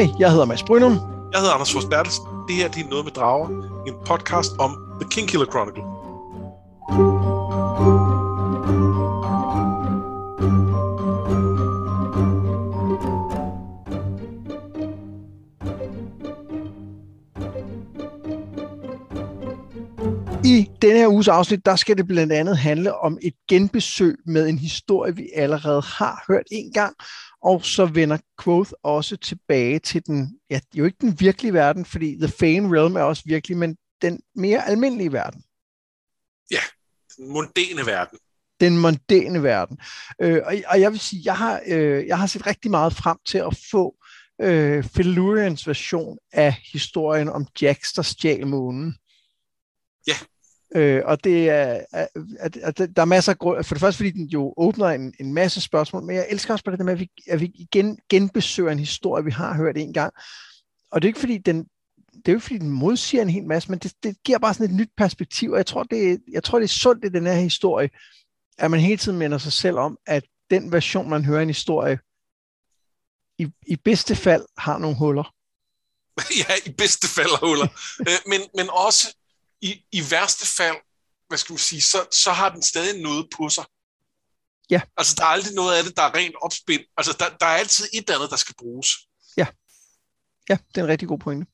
Hej, jeg hedder Mads Brynum. Jeg hedder Anders Fors Bertelsen. Det her det er Noget med Drager, en podcast om The King Killer Chronicle. I denne her uges afsnit, der skal det blandt andet handle om et genbesøg med en historie, vi allerede har hørt en gang, og så vender Quoth også tilbage til den, ja, det er jo ikke den virkelige verden, fordi The Fane Realm er også virkelig, men den mere almindelige verden. Ja, den mundane verden. Den mondæne verden. Øh, og, og jeg vil sige, jeg har, øh, jeg har set rigtig meget frem til at få øh, Felurians version af historien om Jax, der stjal månen. Ja. Øh, og det er, at, at, at, der er masser af grund, for det første fordi den jo åbner en, en masse spørgsmål, men jeg elsker også på det der med, at vi, at vi igen genbesøger en historie, vi har hørt en gang. Og det er ikke fordi, den, det er jo ikke fordi, den modsiger en hel masse, men det, det giver bare sådan et nyt perspektiv, og jeg tror, det, jeg tror, det er sundt i den her historie, at man hele tiden minder sig selv om, at den version, man hører en historie, i, i bedste fald har nogle huller. ja, i bedste fald har huller. Øh, men, men også i, i værste fald, hvad skal man sige, så, så har den stadig noget på sig. Ja. Altså, der er aldrig noget af det, der er rent opspind. Altså, der, der er altid et eller andet, der skal bruges. Ja. Ja, det er en rigtig god pointe.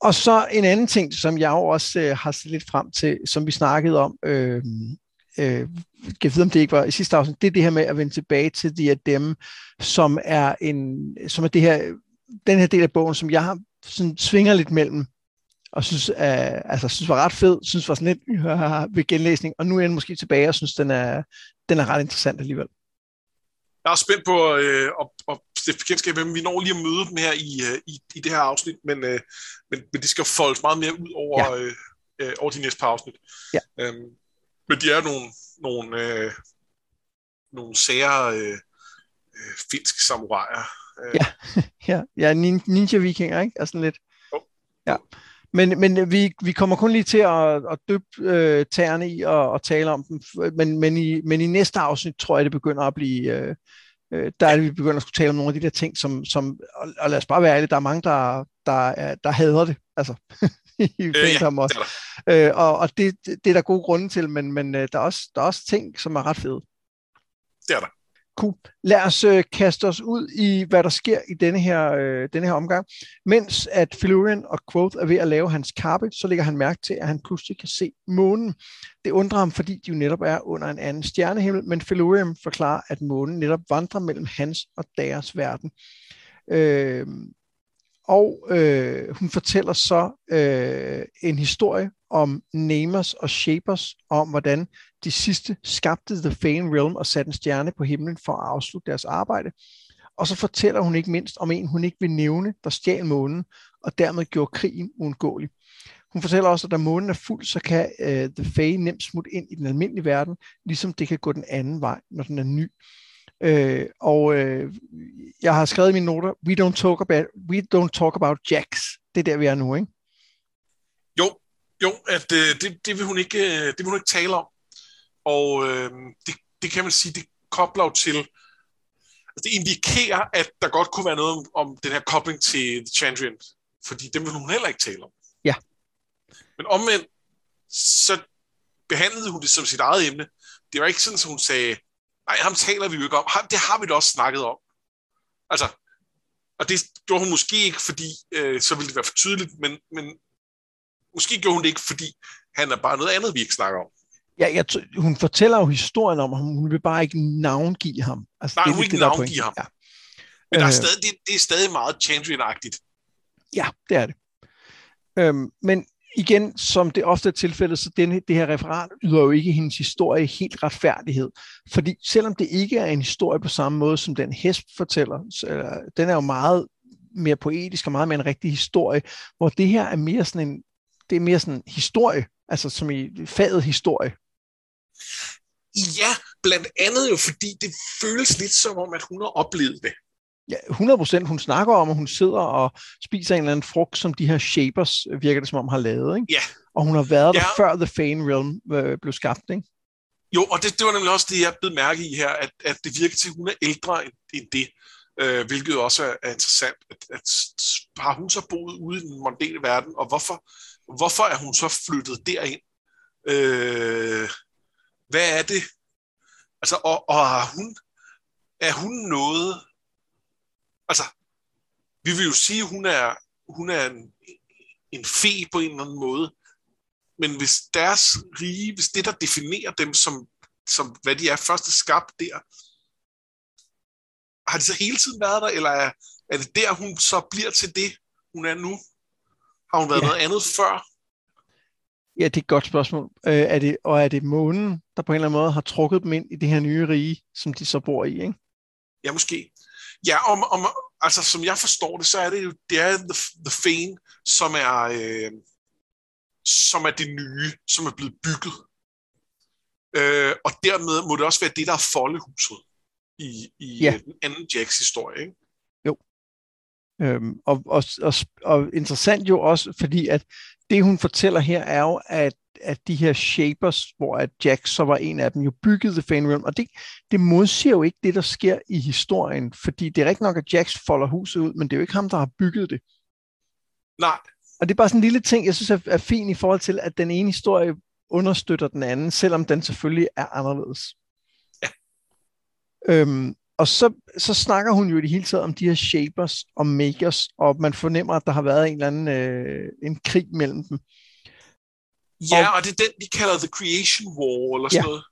Og så en anden ting, som jeg også øh, har set lidt frem til, som vi snakkede om, øh, øh, jeg ved om det ikke var i sidste afsnit, det er det her med at vende tilbage til de af dem, som er en, som er det her, den her del af bogen, som jeg har sådan svinger lidt mellem og synes, uh, altså, synes var ret fed, synes var sådan lidt uh, ved genlæsning, og nu er jeg måske tilbage og synes, den er, den er ret interessant alligevel. Jeg er spændt på øh, at, at stifte bekendtskab med. Vi når lige at møde dem her i, øh, i, i det her afsnit, men, øh, men, men det skal foldes meget mere ud over, ja. øh, øh, over de næste par afsnit. Ja. Øhm, men de er nogle, nogle, øh, nogle sære øh, øh, finske samuraier. Øh. Ja, ja, ja ninja-vikinger, ikke? Er sådan lidt. Oh. Ja. Men, men vi, vi kommer kun lige til at, at døbe øh, tæerne i og, og tale om dem. Men, men, i, men i næste afsnit tror jeg, det begynder at blive... Øh, øh, der er det, vi begynder at skulle tale om nogle af de der ting, som, som og, og lad os bare være ærlige, der er mange, der, der, der, der hader det. Altså, i øh, ja, også. Øh, og og det, det er der gode grunde til, men, men øh, der, er også, der er også ting, som er ret fede. Det er der. Cool. Lad os øh, kaste os ud i, hvad der sker i denne her, øh, denne her omgang. Mens at Felurian og Quoth er ved at lave hans kappe, så lægger han mærke til, at han pludselig kan se månen. Det undrer ham, fordi de jo netop er under en anden stjernehimmel, men Felurian forklarer, at månen netop vandrer mellem hans og deres verden. Øh, og øh, hun fortæller så øh, en historie om Namers og Shapers, om hvordan de sidste skabte The Fane Realm og satte en stjerne på himlen for at afslutte deres arbejde. Og så fortæller hun ikke mindst om en, hun ikke vil nævne, der stjal månen, og dermed gjorde krigen uundgåelig. Hun fortæller også, at da månen er fuld, så kan øh, The Fae nemt smutte ind i den almindelige verden, ligesom det kan gå den anden vej, når den er ny. Uh, og uh, jeg har skrevet i mine noter, we don't talk about, we don't talk about Jax. Det er der, vi er nu, ikke? Jo, jo at, uh, det, det, vil hun ikke, uh, det vil hun ikke tale om. Og øh, det, det kan man sige, det kobler jo til, altså det indikerer, at der godt kunne være noget om, om den her kobling til The Chandrian, fordi dem vil hun heller ikke tale om. Ja. Men omvendt, så behandlede hun det som sit eget emne. Det var ikke sådan, at hun sagde, nej, ham taler vi jo ikke om. Det har vi da også snakket om. Altså, og det gjorde hun måske ikke, fordi øh, så ville det være for tydeligt, men, men måske gjorde hun det ikke, fordi han er bare noget andet, vi ikke snakker om. Ja, jeg, hun fortæller jo historien om ham, hun vil bare ikke navngive ham. Altså, Nej, det, hun vil ikke det, navngive ham. Ja. Men der er øh. stadig, det, det er stadig meget Chandrian-agtigt. Ja, det er det. Øhm, men igen, som det ofte er tilfældet, så denne, det her referat yder jo ikke hendes historie helt retfærdighed. Fordi selvom det ikke er en historie på samme måde, som den hest fortæller, så, den er jo meget mere poetisk og meget mere en rigtig historie, hvor det her er mere sådan en, det er mere sådan en historie, altså som i faget historie. Ja, blandt andet jo, fordi det føles lidt som om, at hun har oplevet det. Ja, 100 procent. Hun snakker om, at hun sidder og spiser en eller anden frugt, som de her shapers, virker det som om, har lavet. Ikke? Ja. Og hun har været ja. der, før The Fane Realm øh, blev skabt. Ikke? Jo, og det, det var nemlig også det, jeg blev mærke i her, at, at det virker til, at hun er ældre end, end det. øh, hvilket også er, er interessant. At, at, har hun så boet ude i den mondæne verden, og hvorfor, hvorfor er hun så flyttet derind? Øh, hvad er det? Altså, og, og er hun, er hun noget... Altså, vi vil jo sige, at hun er, hun er en, en fe på en eller anden måde. Men hvis deres rige, hvis det, der definerer dem som, som hvad de er, første skabt der, har de så hele tiden været der, eller er, er det der, hun så bliver til det, hun er nu? Har hun været ja. noget andet før? Ja, det er et godt spørgsmål. Øh, er det, og er det månen, der på en eller anden måde har trukket dem ind i det her nye rige, som de så bor i, ikke? Ja, måske. Ja, om, om, altså som jeg forstår det, så er det jo det er The, the Fane, som er, øh, som er det nye, som er blevet bygget. Øh, og dermed må det også være det, der er foldehuset i, i ja. den anden Jacks historie, ikke? Jo. Øhm, og, og, og, og interessant jo også, fordi at det, hun fortæller her, er jo, at, at de her shapers, hvor at Jack så var en af dem, jo byggede The Fane Realm, og det, det modsiger jo ikke det, der sker i historien, fordi det er rigtig nok, at Jax folder huset ud, men det er jo ikke ham, der har bygget det. Nej. Og det er bare sådan en lille ting, jeg synes er, er fint i forhold til, at den ene historie understøtter den anden, selvom den selvfølgelig er anderledes. Ja. Øhm, og så, så snakker hun jo i det hele taget om de her shapers og makers, og man fornemmer, at der har været en eller anden øh, en krig mellem dem. Ja, og, og det er den, de kalder The Creation War, eller sådan ja. noget.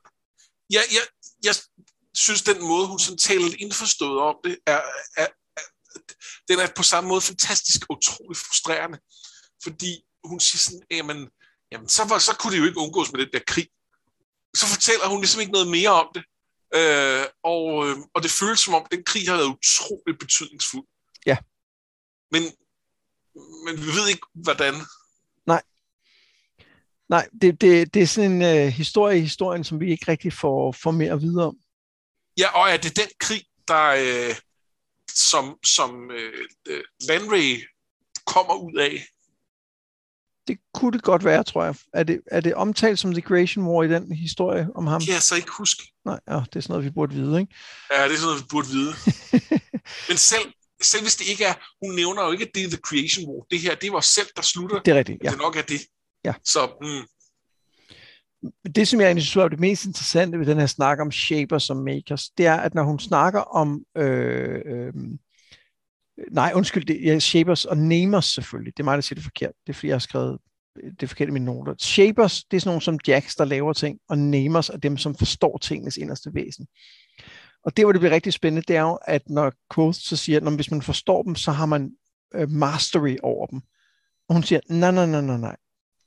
Ja, jeg, jeg synes, den måde, hun sådan taler lidt indforstået om det, er, er, er, den er på samme måde fantastisk utrolig frustrerende. Fordi hun siger sådan, jamen, jamen så, var, så kunne det jo ikke undgås med den der krig. Så fortæller hun ligesom ikke noget mere om det. Øh, og, øh, og det føles som om, den krig har været utrolig betydningsfuld. Ja. Men, men vi ved ikke, hvordan. Nej. Nej, det, det, det er sådan en uh, historie i historien, som vi ikke rigtig får, får mere at vide om. Ja, og er det den krig, der øh, som, som øh, Landray kommer ud af? Det kunne det godt være, tror jeg. Er det, er det omtalt som The Creation War i den historie om ham? Jeg så ikke huske. Nej, ja, det er sådan noget, vi burde vide, ikke? Ja, det er sådan noget, vi burde vide. Men selv, selv hvis det ikke er, hun nævner jo ikke, at det er The Creation War. Det her, det var selv, der slutter. Det er rigtigt, ja. Det nok er det. Ja. Så, mm. Det, som jeg egentlig synes er det mest interessante ved den her snak om shapers og makers, det er, at når hun snakker om øh, øh, Nej, undskyld, det er Shapers og Namers selvfølgelig. Det er mig, der siger det forkert. Det er fordi, jeg har skrevet det forkert i mine noter. Shapers, det er sådan nogle som Jacks, der laver ting, og Namers er dem, som forstår tingenes inderste væsen. Og det, hvor det bliver rigtig spændende, det er jo, at når Quoth så siger, at hvis man forstår dem, så har man øh, mastery over dem. Og hun siger, nej, nej, nej, nej, nej.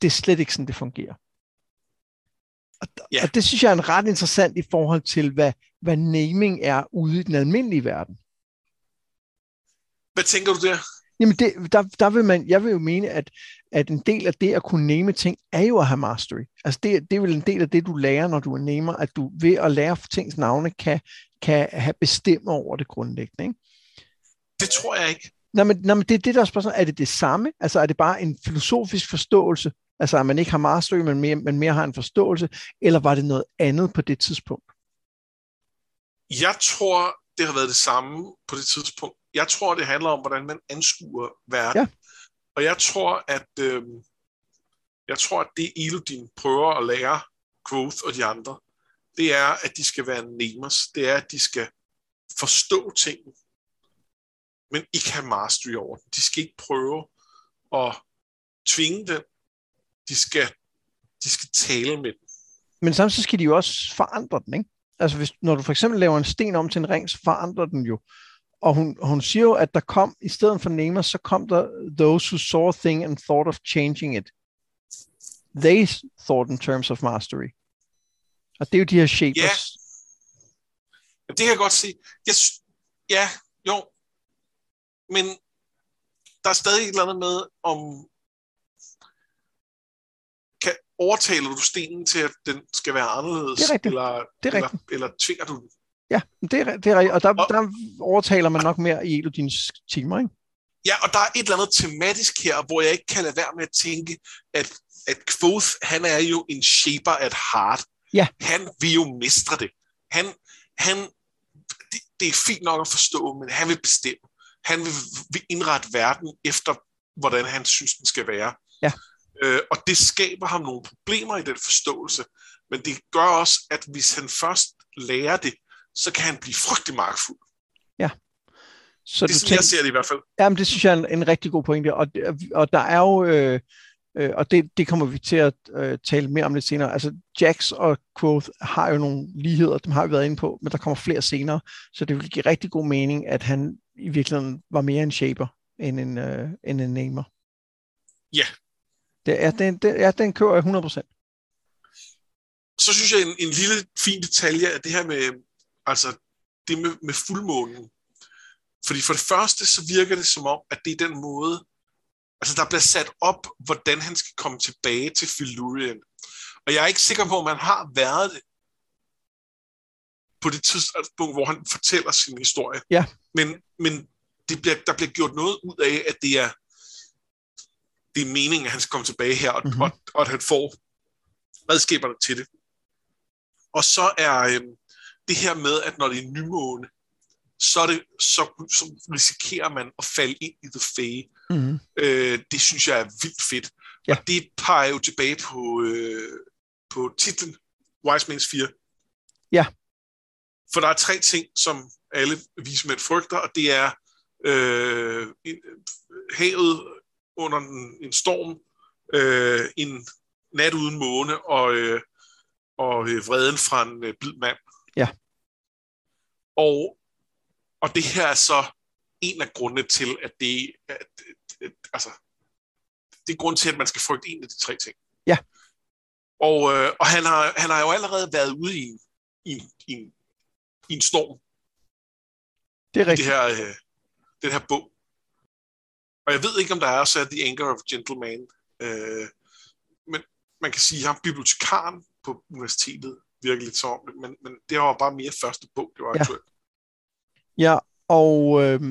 Det er slet ikke sådan, det fungerer. Og, yeah. og det synes jeg er en ret interessant i forhold til, hvad, hvad naming er ude i den almindelige verden. Hvad tænker du der? Jamen, det, der, der vil man, jeg vil jo mene, at, at en del af det at kunne name ting, er jo at have mastery. Altså, det, det er vel en del af det, du lærer, når du er namer, at du ved at lære tings navne, kan, kan have bestemme over det grundlæggende, ikke? Det tror jeg ikke. Nå, men, nå, men det er det, der er spørgsmålet. Er det det samme? Altså, er det bare en filosofisk forståelse? Altså, at man ikke har mastery, men mere, men mere har en forståelse? Eller var det noget andet på det tidspunkt? Jeg tror, det har været det samme på det tidspunkt. Jeg tror, det handler om, hvordan man anskuer verden. Ja. Og jeg tror, at øh, jeg tror, at det Elodin prøver at lære Growth og de andre, det er, at de skal være namers. Det er, at de skal forstå tingene, men ikke have mastery over den. De skal ikke prøve at tvinge den. De skal, de skal tale med den. Men samtidig skal de jo også forandre den, ikke? Altså, hvis, når du for eksempel laver en sten om til en ring, så forandrer den jo. Og hun, hun siger jo, at der kom, i stedet for namer, så kom der those who saw a thing and thought of changing it. They thought in terms of mastery. Og det er jo de her shapers. Ja, det kan jeg godt se. Jeg, ja, jo. Men der er stadig et eller andet med, om kan, overtaler du stenen til, at den skal være anderledes? Det er rigtigt. Eller, det er eller, rigtigt. eller tvinger du den? Ja, det er, det er rigtigt. Og der, og, der overtaler man nok mere i Elodins timer, ikke? Ja, og der er et eller andet tematisk her, hvor jeg ikke kan lade være med at tænke, at, at Quoth, han er jo en shaper at heart. Ja. Han vil jo mestre det. Han, han, det, det er fint nok at forstå, men han vil bestemme. Han vil, vil indrette verden efter, hvordan han synes, den skal være. Ja. Øh, og det skaber ham nogle problemer i den forståelse, men det gør også, at hvis han først lærer det, så kan han blive frygtelig magtfuld. Ja. Så det er sådan, tænker, jeg ser det i hvert fald. Jamen, det synes jeg er en, en rigtig god pointe, og, og der er jo, øh, øh, og det, det kommer vi til at øh, tale mere om lidt senere, altså Jax og Quoth har jo nogle ligheder, dem har vi været inde på, men der kommer flere senere, så det vil give rigtig god mening, at han i virkeligheden var mere en shaper end en, øh, end en namer. Ja. Det er, den, det, ja, den kører jeg 100%. Så synes jeg, en, en lille fin detalje er det her med, altså det med, med fuldmånen. Fordi for det første, så virker det som om, at det er den måde, altså der bliver sat op, hvordan han skal komme tilbage til Philurian. Og jeg er ikke sikker på, om man har været det på det tidspunkt, hvor han fortæller sin historie. Ja. Men, men det bliver, der bliver gjort noget ud af, at det er, det er meningen, at han skal komme tilbage her, og, mm-hmm. og, og at han får redskaberne til det. Og så er øhm, det her med, at når det er nymåne, så, er det, så, så risikerer man at falde ind i The Fae. Mm-hmm. Øh, det synes jeg er vildt fedt. Ja. Og det peger jo tilbage på, øh, på titlen Wise Man's 4. Ja. For der er tre ting, som alle vismænd frygter, og det er øh, en, havet under en, en storm, øh, en nat uden måne og, øh, og øh, vreden fra en øh, blid mand. Ja. Og, og det her er så en af grundene til, at det, at, at, at, altså, det er grund til, at man skal frygte en af de tre ting. Ja. Og, øh, og han, har, han har jo allerede været ude i en, i i i en storm. Det er Det rigtigt. her, øh, den her bog. Og jeg ved ikke, om der er er The Anger of a Gentleman. Øh, men man kan sige, at ham bibliotekaren på universitetet virkelig lidt som om det, men, men det var bare mere første bog, det var aktuelt. Ja, og øh,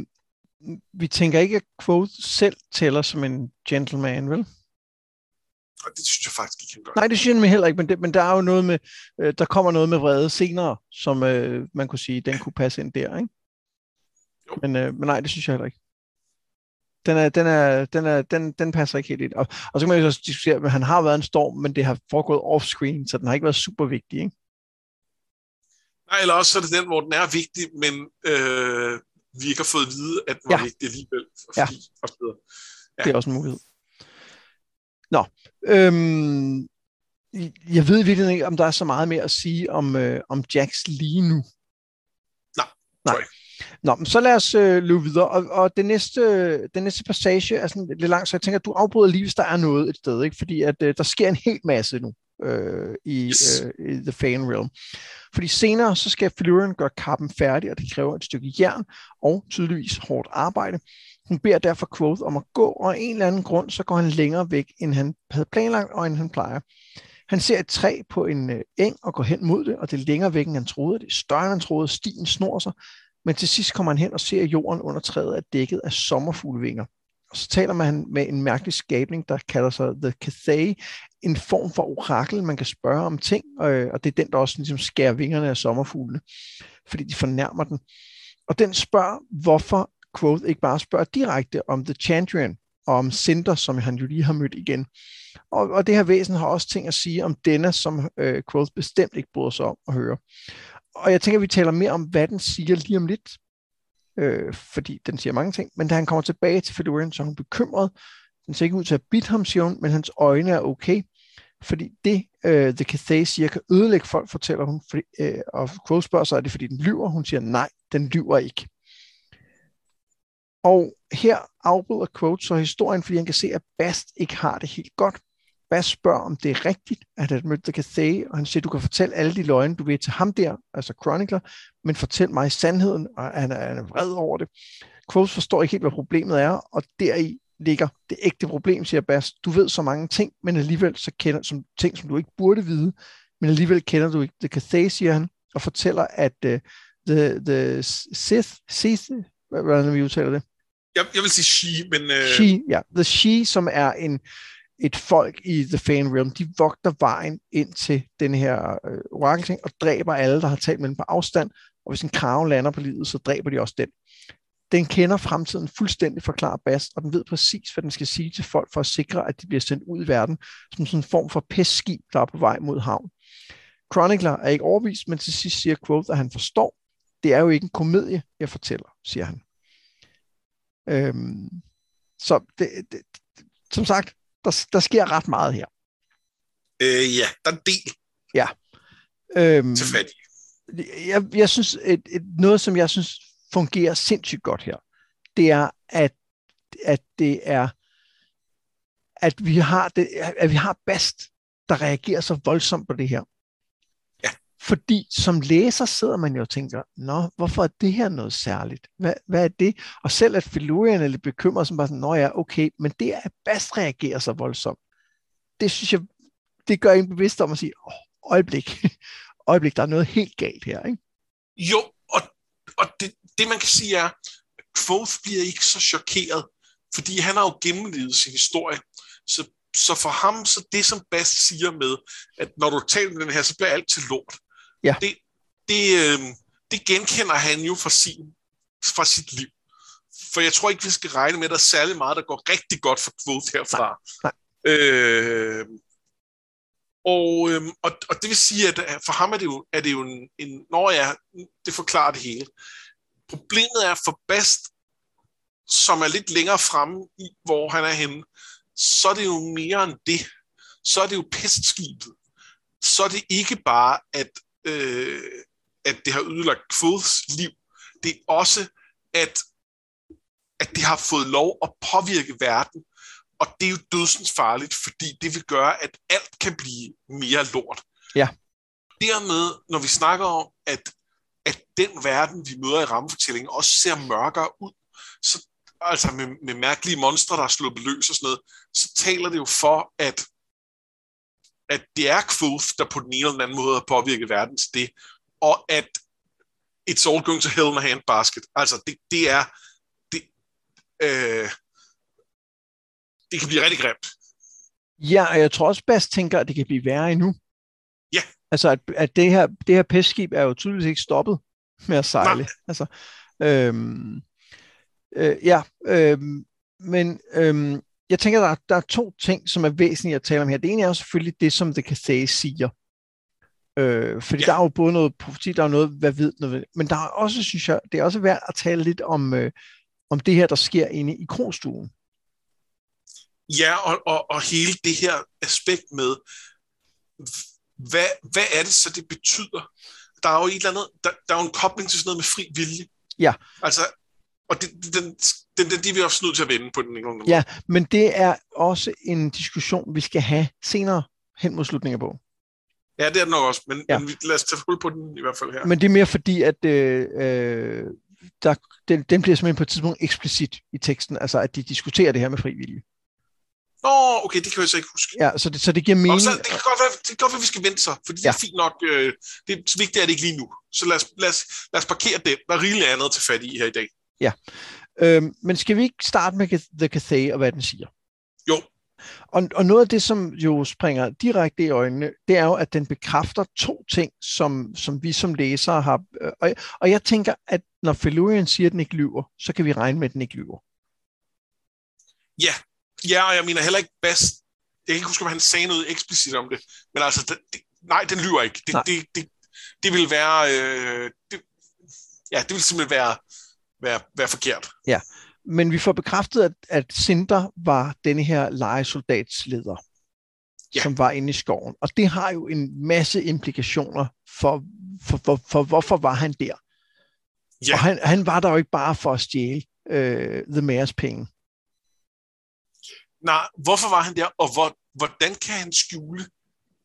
vi tænker ikke, at Quote selv tæller som en gentleman, vel? Og det synes jeg faktisk ikke, han gør. Nej, det synes jeg heller ikke, men, det, men der er jo noget med, øh, der kommer noget med vrede senere, som øh, man kunne sige, den kunne passe ind der, ikke? Jo. Men, øh, men nej, det synes jeg heller ikke. Den, er, den, er, den, er, den, den passer ikke helt ind. Og, og så kan man jo også diskutere, at han har været en storm, men det har foregået off-screen, så den har ikke været super vigtig, ikke? Nej, eller også så er det den, hvor den er vigtig, men øh, vi ikke har fået at vide, at den var Ja. vigtig alligevel. Ja. Og så videre. Ja. Det er også en mulighed. Nå, øhm, jeg ved virkelig ikke, om der er så meget mere at sige om, øh, om Jax lige nu. Nej, Nej. Nå, men så lad os øh, løbe videre. Og, og den, næste, den næste passage er sådan lidt lang, så jeg tænker, at du afbryder lige, hvis der er noget et sted, ikke? fordi at, øh, der sker en hel masse nu øh, i, Yes. øh, i The Fan Realm. Fordi senere, så skal Felurian gøre kappen færdig, og det kræver et stykke jern og tydeligvis hårdt arbejde. Hun beder derfor Quoth om at gå, og af en eller anden grund, så går han længere væk, end han havde planlagt, og end han plejer. Han ser et træ på en øh, eng og går hen mod det, og det er længere væk, end han troede. Det er større, end han troede. Stien snor sig. Men til sidst kommer han hen og ser, at jorden under træet er dækket af sommerfuglevinger. Og så taler man med en mærkelig skabning, der kalder sig The Cathay, en form for orakel, man kan spørge om ting, øh, og det er den, der også ligesom skærer vingerne af sommerfuglene, fordi de fornærmer den. Og den spørger, hvorfor Quoth ikke bare spørger direkte om The Chandrian, og om Cinder, som han jo lige har mødt igen. Og, og det her væsen har også ting at sige om denne, som øh, Quoth bestemt ikke bryder sig om at høre. Og jeg tænker, at vi taler mere om, hvad den siger lige om lidt, øh, fordi den siger mange ting. Men da han kommer tilbage til Fedorian, så er hun bekymret. Den ser ikke ud til at bite ham, siger hun, men hans øjne er okay. Fordi det, øh, The Cathay siger, kan ødelægge folk, fortæller hun. Fordi, øh, og Quoth spørger sig, er det fordi den lyver? Hun siger, nej, den lyver ikke. Og her afbryder Quote så historien, fordi han kan se, at Bast ikke har det helt godt. Bast spørger, om det er rigtigt, at han mødte Cathay, og han siger, du kan fortælle alle de løgne, du ved til ham der, altså Chronicler, men fortæl mig sandheden, og han er, han er vred over det. Quote forstår ikke helt, hvad problemet er, og deri ligger det ægte problem, siger Bast. Du ved så mange ting, men alligevel så kender som ting, som du ikke burde vide, men alligevel kender du ikke The Cathay, siger han, og fortæller, at uh, the, the Sith, Sith, hvordan vi udtaler det? Jeg, jeg vil sige she, men... Øh, She, ja. The She, som er en, et folk i The Fan Realm, de vogter vejen ind til den her øh, orakelting og dræber alle, der har talt med dem på afstand, og hvis en krave lander på livet, så dræber de også den. Den kender fremtiden fuldstændig, forklarer Bas, og den ved præcis, hvad den skal sige til folk for at sikre, at de bliver sendt ud i verden som sådan en form for pestskib, der er på vej mod havn. Chronicler er ikke overvist, men til sidst siger Quoth, at han forstår, det er jo ikke en komedie, jeg fortæller, siger han. Øhm, så det, det, som sagt, der, der sker ret meget her. Øh, ja, der er en del Ja. Øhm, til fat jeg, jeg synes, et, et, noget, som jeg synes fungerer sindssygt godt her, det er, at, at det er, at vi har det, at vi har Bast, der reagerer så voldsomt på det her. Fordi som læser sidder man jo og tænker, nå, hvorfor er det her noget særligt? Hvad, hvad er det? Og selv at Filurian er lidt bekymret, som bare sådan, nå ja, okay, men det er, at Bast reagerer så voldsomt. Det synes jeg, det gør en bevidst om at sige, åh, øjeblik, øjeblik, der er noget helt galt her, ikke? Jo, og, og det, det man kan sige er, at Quoth bliver ikke så chokeret, fordi han har jo gennemlevet sin historie. Så, så for ham, så det som Bast siger med, at når du taler med den her, så bliver alt til lort. Ja. Det, det, øh, det genkender han jo fra, sin, fra sit liv. For jeg tror ikke, vi skal regne med, at der er særlig meget, der går rigtig godt for Quoth herfra. Nej, Øh, og, øhm, og, og det vil sige, at for ham er det jo, er det jo en, en når jeg, det forklarer det hele. Problemet er for Bast, som er lidt længere fremme i, hvor han er henne, så er det jo mere end det. Så er det jo pestskibet. Så er det ikke bare, at, øh, at det har ødelagt Quoths liv. Det er også, at, at det har fået lov at påvirke verden og det er jo dødsens farligt, fordi det vil gøre, at alt kan blive mere lort. Ja. Dermed, når vi snakker om, at, at den verden, vi møder i rammefortællingen, også ser mørkere ud, så, altså med, med mærkelige monstre, der er sluppet løs og sådan noget, så taler det jo for, at, at det er Quoth, der på den ene eller den anden måde har påvirket verden til det, og at it's all going to hell in a handbasket. Altså, det, det er, det, øh, det kan blive rigtig grimt. Ja, og jeg tror også, Bas tænker, at det kan blive værre endnu. Ja. Altså, at, at det, her, det her pestskib er jo tydeligvis ikke stoppet med at sejle. Nej. Altså, øhm, øh, ja, øhm, men øhm, jeg tænker, der er, der er to ting, som er væsentlige at tale om her. Det ene er jo selvfølgelig det, som det kan sige siger. Øh, fordi Ja. ja. der er jo både noget profeti, der er noget, hvad ved, noget, men der er også, synes jeg, det er også værd at tale lidt om, øh, om det her, der sker inde i krogstuen. Ja, og, og, og hele det her aspekt med, hvad, hvad er det så, det betyder? Der er jo et eller andet, der, der er jo en kobling til sådan noget med fri vilje. Ja. Altså, og det, den, den, den, de er vi også nødt til at vende på den en gang. Ja, men det er også en diskussion, vi skal have senere hen mod slutningen af bogen. ja, det er det nok også, men, Ja. men lad os tage hul på den i hvert fald her. Men det er mere fordi, at øh, øh, der, den, den bliver simpelthen på et tidspunkt eksplicit i teksten, altså at de diskuterer det her med frivillige. Nå, okay, det kan jeg så ikke huske. Ja, så det, så det giver mening. Og så, det, kan godt være, det kan godt være, at vi skal vente så, fordi ja. Det er fint nok. Øh, det er vigtigt er det ikke lige nu. Så lad os, lad os, lad os parkere den. Der er rigeligt andet til fat i her i dag. Øhm, men skal vi ikke starte med The Cathay og hvad den siger? Jo. Og, og noget af det, som jo springer direkte i øjnene, det er jo, at den bekræfter to ting, som, som vi som læsere har. øh, Og, og jeg tænker, at når Felurian siger, at den ikke lyver, så kan vi regne med, at den ikke lyver. Ja, ja, og jeg mener heller ikke bedst. Jeg kan ikke huske, om han sagde noget eksplicit om det. Men altså, det, det, nej, den lyver ikke. Det, Nej. det, det, det vil være... Øh, det, ja, det vil simpelthen være, være, være forkert. Men vi får bekræftet, at, at Cinder var denne her legesoldatsleder, Ja. ja. som var inde i skoven. Og det har jo en masse implikationer for, for, for, for hvorfor var han der. Ja. Og han, han var der jo ikke bare for at stjæle øh, The Mayors penge. Nej, hvorfor var han der, og hvor, hvordan kan han skjule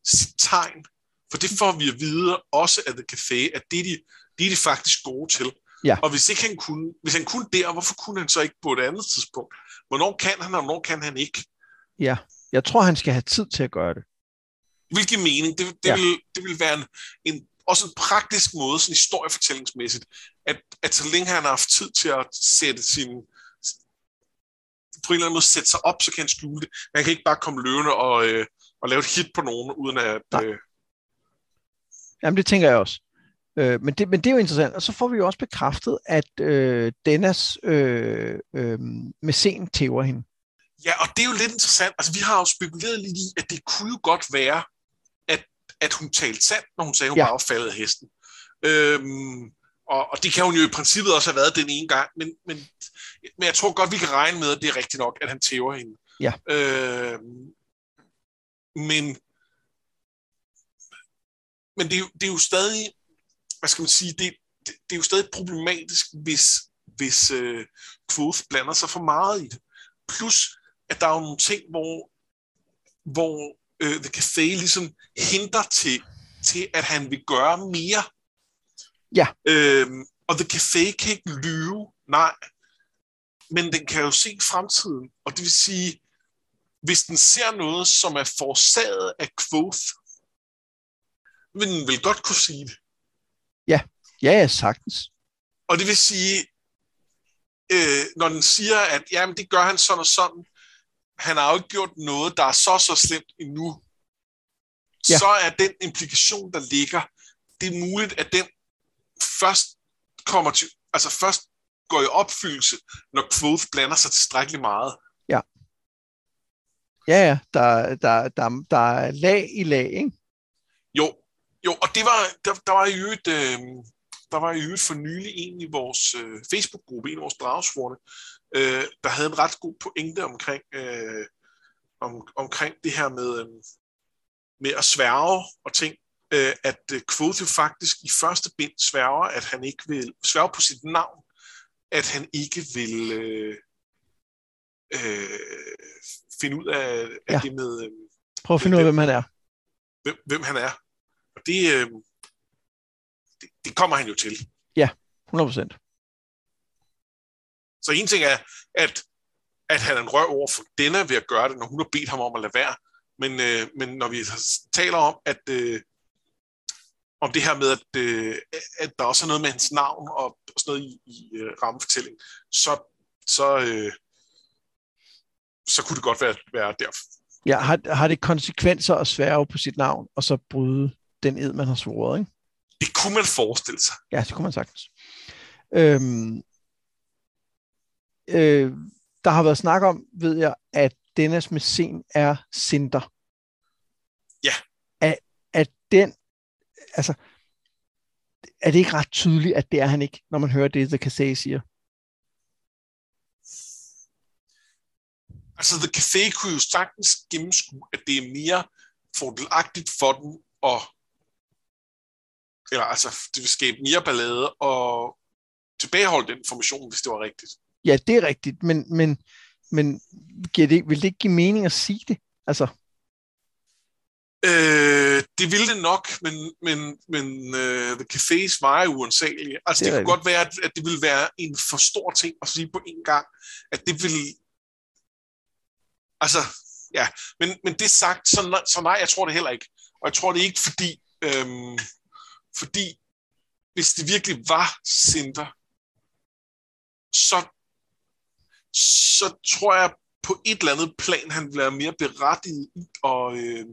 sit tegn? For det får vi at vide også af The Café, at det er de, det er de faktisk gode til. Ja. Og hvis, ikke han kunne, hvis han kunne der, hvorfor kunne han så ikke på et andet tidspunkt? Hvornår kan han, og hvornår kan han ikke? Ja, jeg tror, han skal have tid til at gøre det. Hvilken mening? Det, det, Ja. ja. vil, det vil være en, en, også en praktisk måde, sådan historiefortællingsmæssigt, at, at så længe han har haft tid til at sætte sin på en eller anden måde sætte sig op, så kan han skjule det. Han kan ikke bare komme løvende og, øh, og lave et hit på nogen, uden at... Nej. Øh, Jamen, det tænker jeg også. Øh, men, det, men det er jo interessant. Og så får vi jo også bekræftet, at øh, Dennis øh, øh, med sen tæver hende. Ja, og det er jo lidt interessant. Altså, vi har jo spekuleret lidt i, at det kunne jo godt være, at, at hun talte sandt, når hun sagde, at hun ja. var faldet af hesten. Øhm, og, og det kan hun jo i princippet også have været den ene gang, men, men, men jeg tror godt, vi kan regne med, at det er rigtigt nok, at han tæver hende. Ja. Øhm, men men det er, jo, det er jo stadig, hvad skal man sige, det, det, det er jo stadig problematisk, hvis, hvis øh, Quoth blander sig for meget i det. Plus, at der er jo nogle ting, hvor, hvor øh, The Café ligesom henter til, til, at han vil gøre mere. Ja. Øhm, og The Café kan ikke lyve, nej. Men den kan jo se fremtiden, og det vil sige, hvis den ser noget, som er forsaget af Quoth, vil den vel godt kunne sige det. Ja, ja, ja sagtens. Og det vil sige, øh, når den siger, at jamen, det gør han sådan og sådan, han har jo ikke gjort noget, der er så så slemt endnu, ja. så er den implikation, der ligger, det er muligt, at den først kommer til, altså først går i opfyldelse, når Quoth blander sig tilstrækkeligt meget. Ja. Ja, ja, der, der, der, der er lag i lag, ikke? Jo, jo, og det var, der, der var i øvrigt, øh, der var i øvrigt for nylig en i vores øh, Facebook-gruppe, en af vores dragsvorene, øh, der havde en ret god pointe omkring, øh, om, omkring det her med, øh, med at sværge og ting, øh, at øh, Quoth jo faktisk i første bind sværger, at han ikke vil sværge på sit navn, at han ikke vil øh, øh, finde ud af, af ja. det med... Øh, Prøv at finde ud af, hvem han er. Hvem, hvem han er. Og det, øh, det, det kommer han jo til. Ja, 100%. Så en ting er, at, at han er en røv over for denne ved at gøre det, når hun har bedt ham om at lade være. Men, øh, men når vi taler om, at øh, om det her med, at, øh, at der også er noget med hans navn og, og sådan noget i, i øh, rammefortælling, så, så, øh, så kunne det godt være, være derfor. Ja, har, har det konsekvenser at sværge på sit navn, og så bryde den ed, man har svoret, ikke? Det kunne man forestille sig. Ja, det kunne man sagtens. Øhm, øh, der har været snak om, ved jeg, at Dennis Mesen er Cinder. Ja. At, at den, altså, er det ikke ret tydeligt, at det er han ikke, når man hører det, The Café siger? Altså, The Café kunne jo sagtens gennemskue, at det er mere fordelagtigt for dem at eller altså, det vil skabe mere ballade og tilbageholde den information, hvis det var rigtigt. Ja, det er rigtigt, men, men, men giver det, vil det ikke give mening at sige det? Altså. Øh, det ville det nok, men, men, men uh, The Cafés var jo uansagelige. Altså, det, det kunne godt være, at, at det ville være en for stor ting at sige på en gang, at det ville... Altså, ja, men, men det sagt, så, så nej, jeg tror det heller ikke. Og jeg tror det ikke, fordi øhm, fordi hvis det virkelig var Cinder, så, så tror jeg på et eller andet plan, han bliver mere berettiget i at, øh,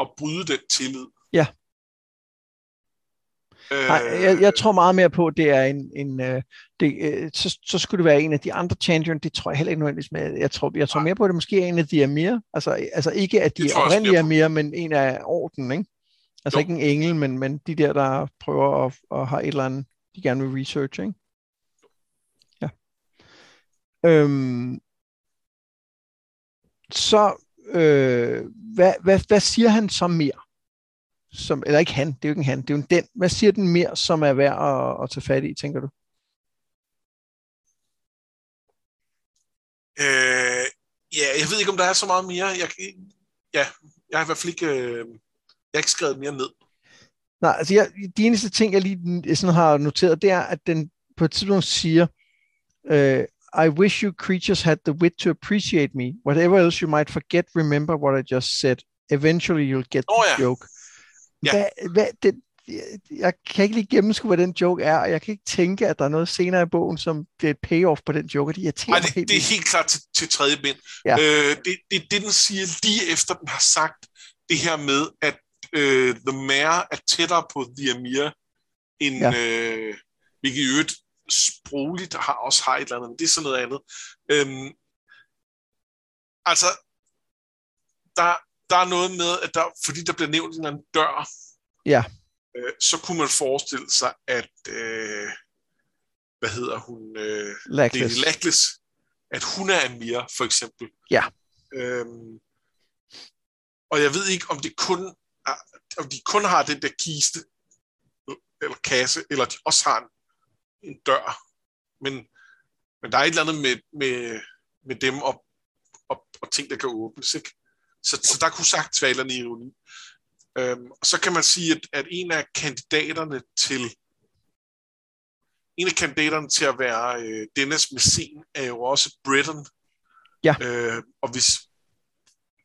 at bryde den tillid. Ja. Øh, Nej, jeg, jeg tror meget mere på, at det er en, en øh, det, øh, så, så skulle det være en af de andre champion, det tror jeg heller ikke nødvendigvis med. Jeg tror, jeg tror mere på, at det måske er en af de er mere. Altså, altså ikke at de oprindelige er mere, men en af orden, ikke? Altså jo. ikke en engel, men, men de der, der prøver at, at have et eller andet, de gerne vil research, ikke? Ja. Øhm, så, øh, hvad, hvad, hvad siger han så mere? Som, eller ikke han, det er jo ikke en han, det er jo en den. Hvad siger den mere, som er værd at, at tage fat i, tænker du? Øh, ja, jeg ved ikke, om der er så meget mere. Jeg, ja, jeg har i hvert fald ikke... Øh jeg har ikke skrevet mere ned. Nej, altså jeg, de eneste ting, jeg lige sådan har noteret, det er, at den på et tidspunkt siger, uh, I wish you creatures had the wit to appreciate me. Whatever else you might forget, remember what I just said. Eventually you'll get oh, the ja. joke. Ja. Hvad, hvad, det, jeg kan ikke lige gennemskue, hvad den joke er, og jeg kan ikke tænke, at der er noget senere i bogen, som bliver et payoff på den joke, og det irriterer Nej, det, helt det er helt klart til, til tredje bind. Ja. Øh, det, det er det, den siger lige efter, den har sagt det her med, at øh, The Mayor er tættere på The Amir, end Ja. øh, hvilket i øvrigt sprogligt har, også har et eller andet, men det er sådan noget andet. Øhm, altså, der, der er noget med, at der, fordi der bliver nævnt en eller anden dør, Ja. øh, så kunne man forestille sig, at, øh, hvad hedder hun, øh, Lackless. Lackless, at hun er Amir, for eksempel. Ja. Øhm, og jeg ved ikke, om det kun om de kun har den der kiste, eller kasse, eller de også har en, en dør. Men, men der er et eller andet med, med, med dem og, og, og ting, der kan åbnes. Ikke? Så, så der kunne sagt være andet ironi. Øhm, og så kan man sige, at, at en af kandidaterne til en af kandidaterne til at være øh, Dennis Messén er jo også Britain. Ja. Øh, og hvis,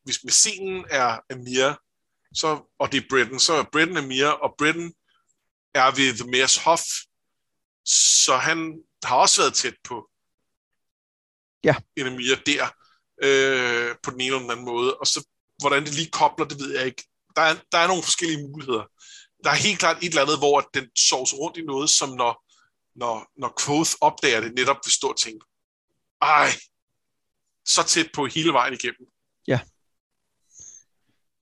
hvis Messenen er Amir, så, og det er Britain, så er Britain Amir, og Britain er ved The Mayor's Hof, så han har også været tæt på Ja. en Amir der, øh, på den ene eller den anden måde. Og så, hvordan det lige kobler, det ved jeg ikke. Der er, der er nogle forskellige muligheder. Der er helt klart et eller andet, hvor den sovs rundt i noget, som når, når, når Quoth opdager det, netop vil stå og tænke, ej, så tæt på hele vejen igennem.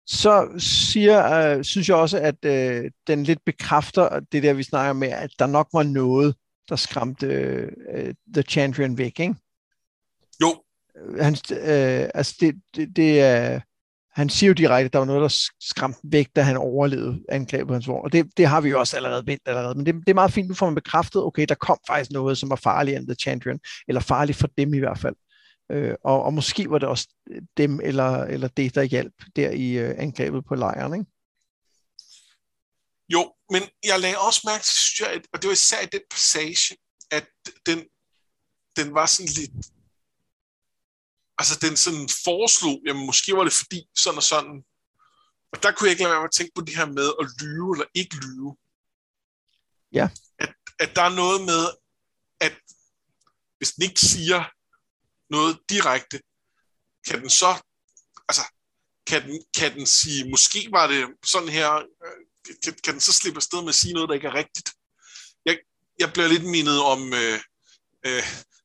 Så siger, øh, synes jeg også, at øh, den lidt bekræfter det der, vi snakker med, at der nok var noget, der skræmte øh, The Champion væk, ikke? Jo, Han, øh, altså det, det, det er, han siger jo direkte, at der var noget, der skræmte væk, da han overlevede angrebet på hans vogn. Og det, det har vi jo også allerede vendt allerede. Men det, det er meget fint, nu får man bekræftet, okay, der kom faktisk noget, som var farligere end The Champion, eller farligt for dem i hvert fald. Øh, og, og måske var det også dem eller, eller det, der hjalp der i øh, angrebet på lejren, ikke? Jo, men jeg lagde også mærke til, og det var især i den passage, at den, den var sådan lidt... Altså, den sådan foreslog, jamen måske var det fordi sådan og sådan. Og der kunne jeg ikke lade være med at tænke på det her med at lyve eller ikke lyve. Ja. At, at der er noget med, at hvis den ikke siger noget direkte, kan den så, altså, kan den, kan den sige, måske var det sådan her, øh, kan, kan den så slippe afsted med at sige noget, der ikke er rigtigt? Jeg, jeg bliver lidt mindet om, øh, øh,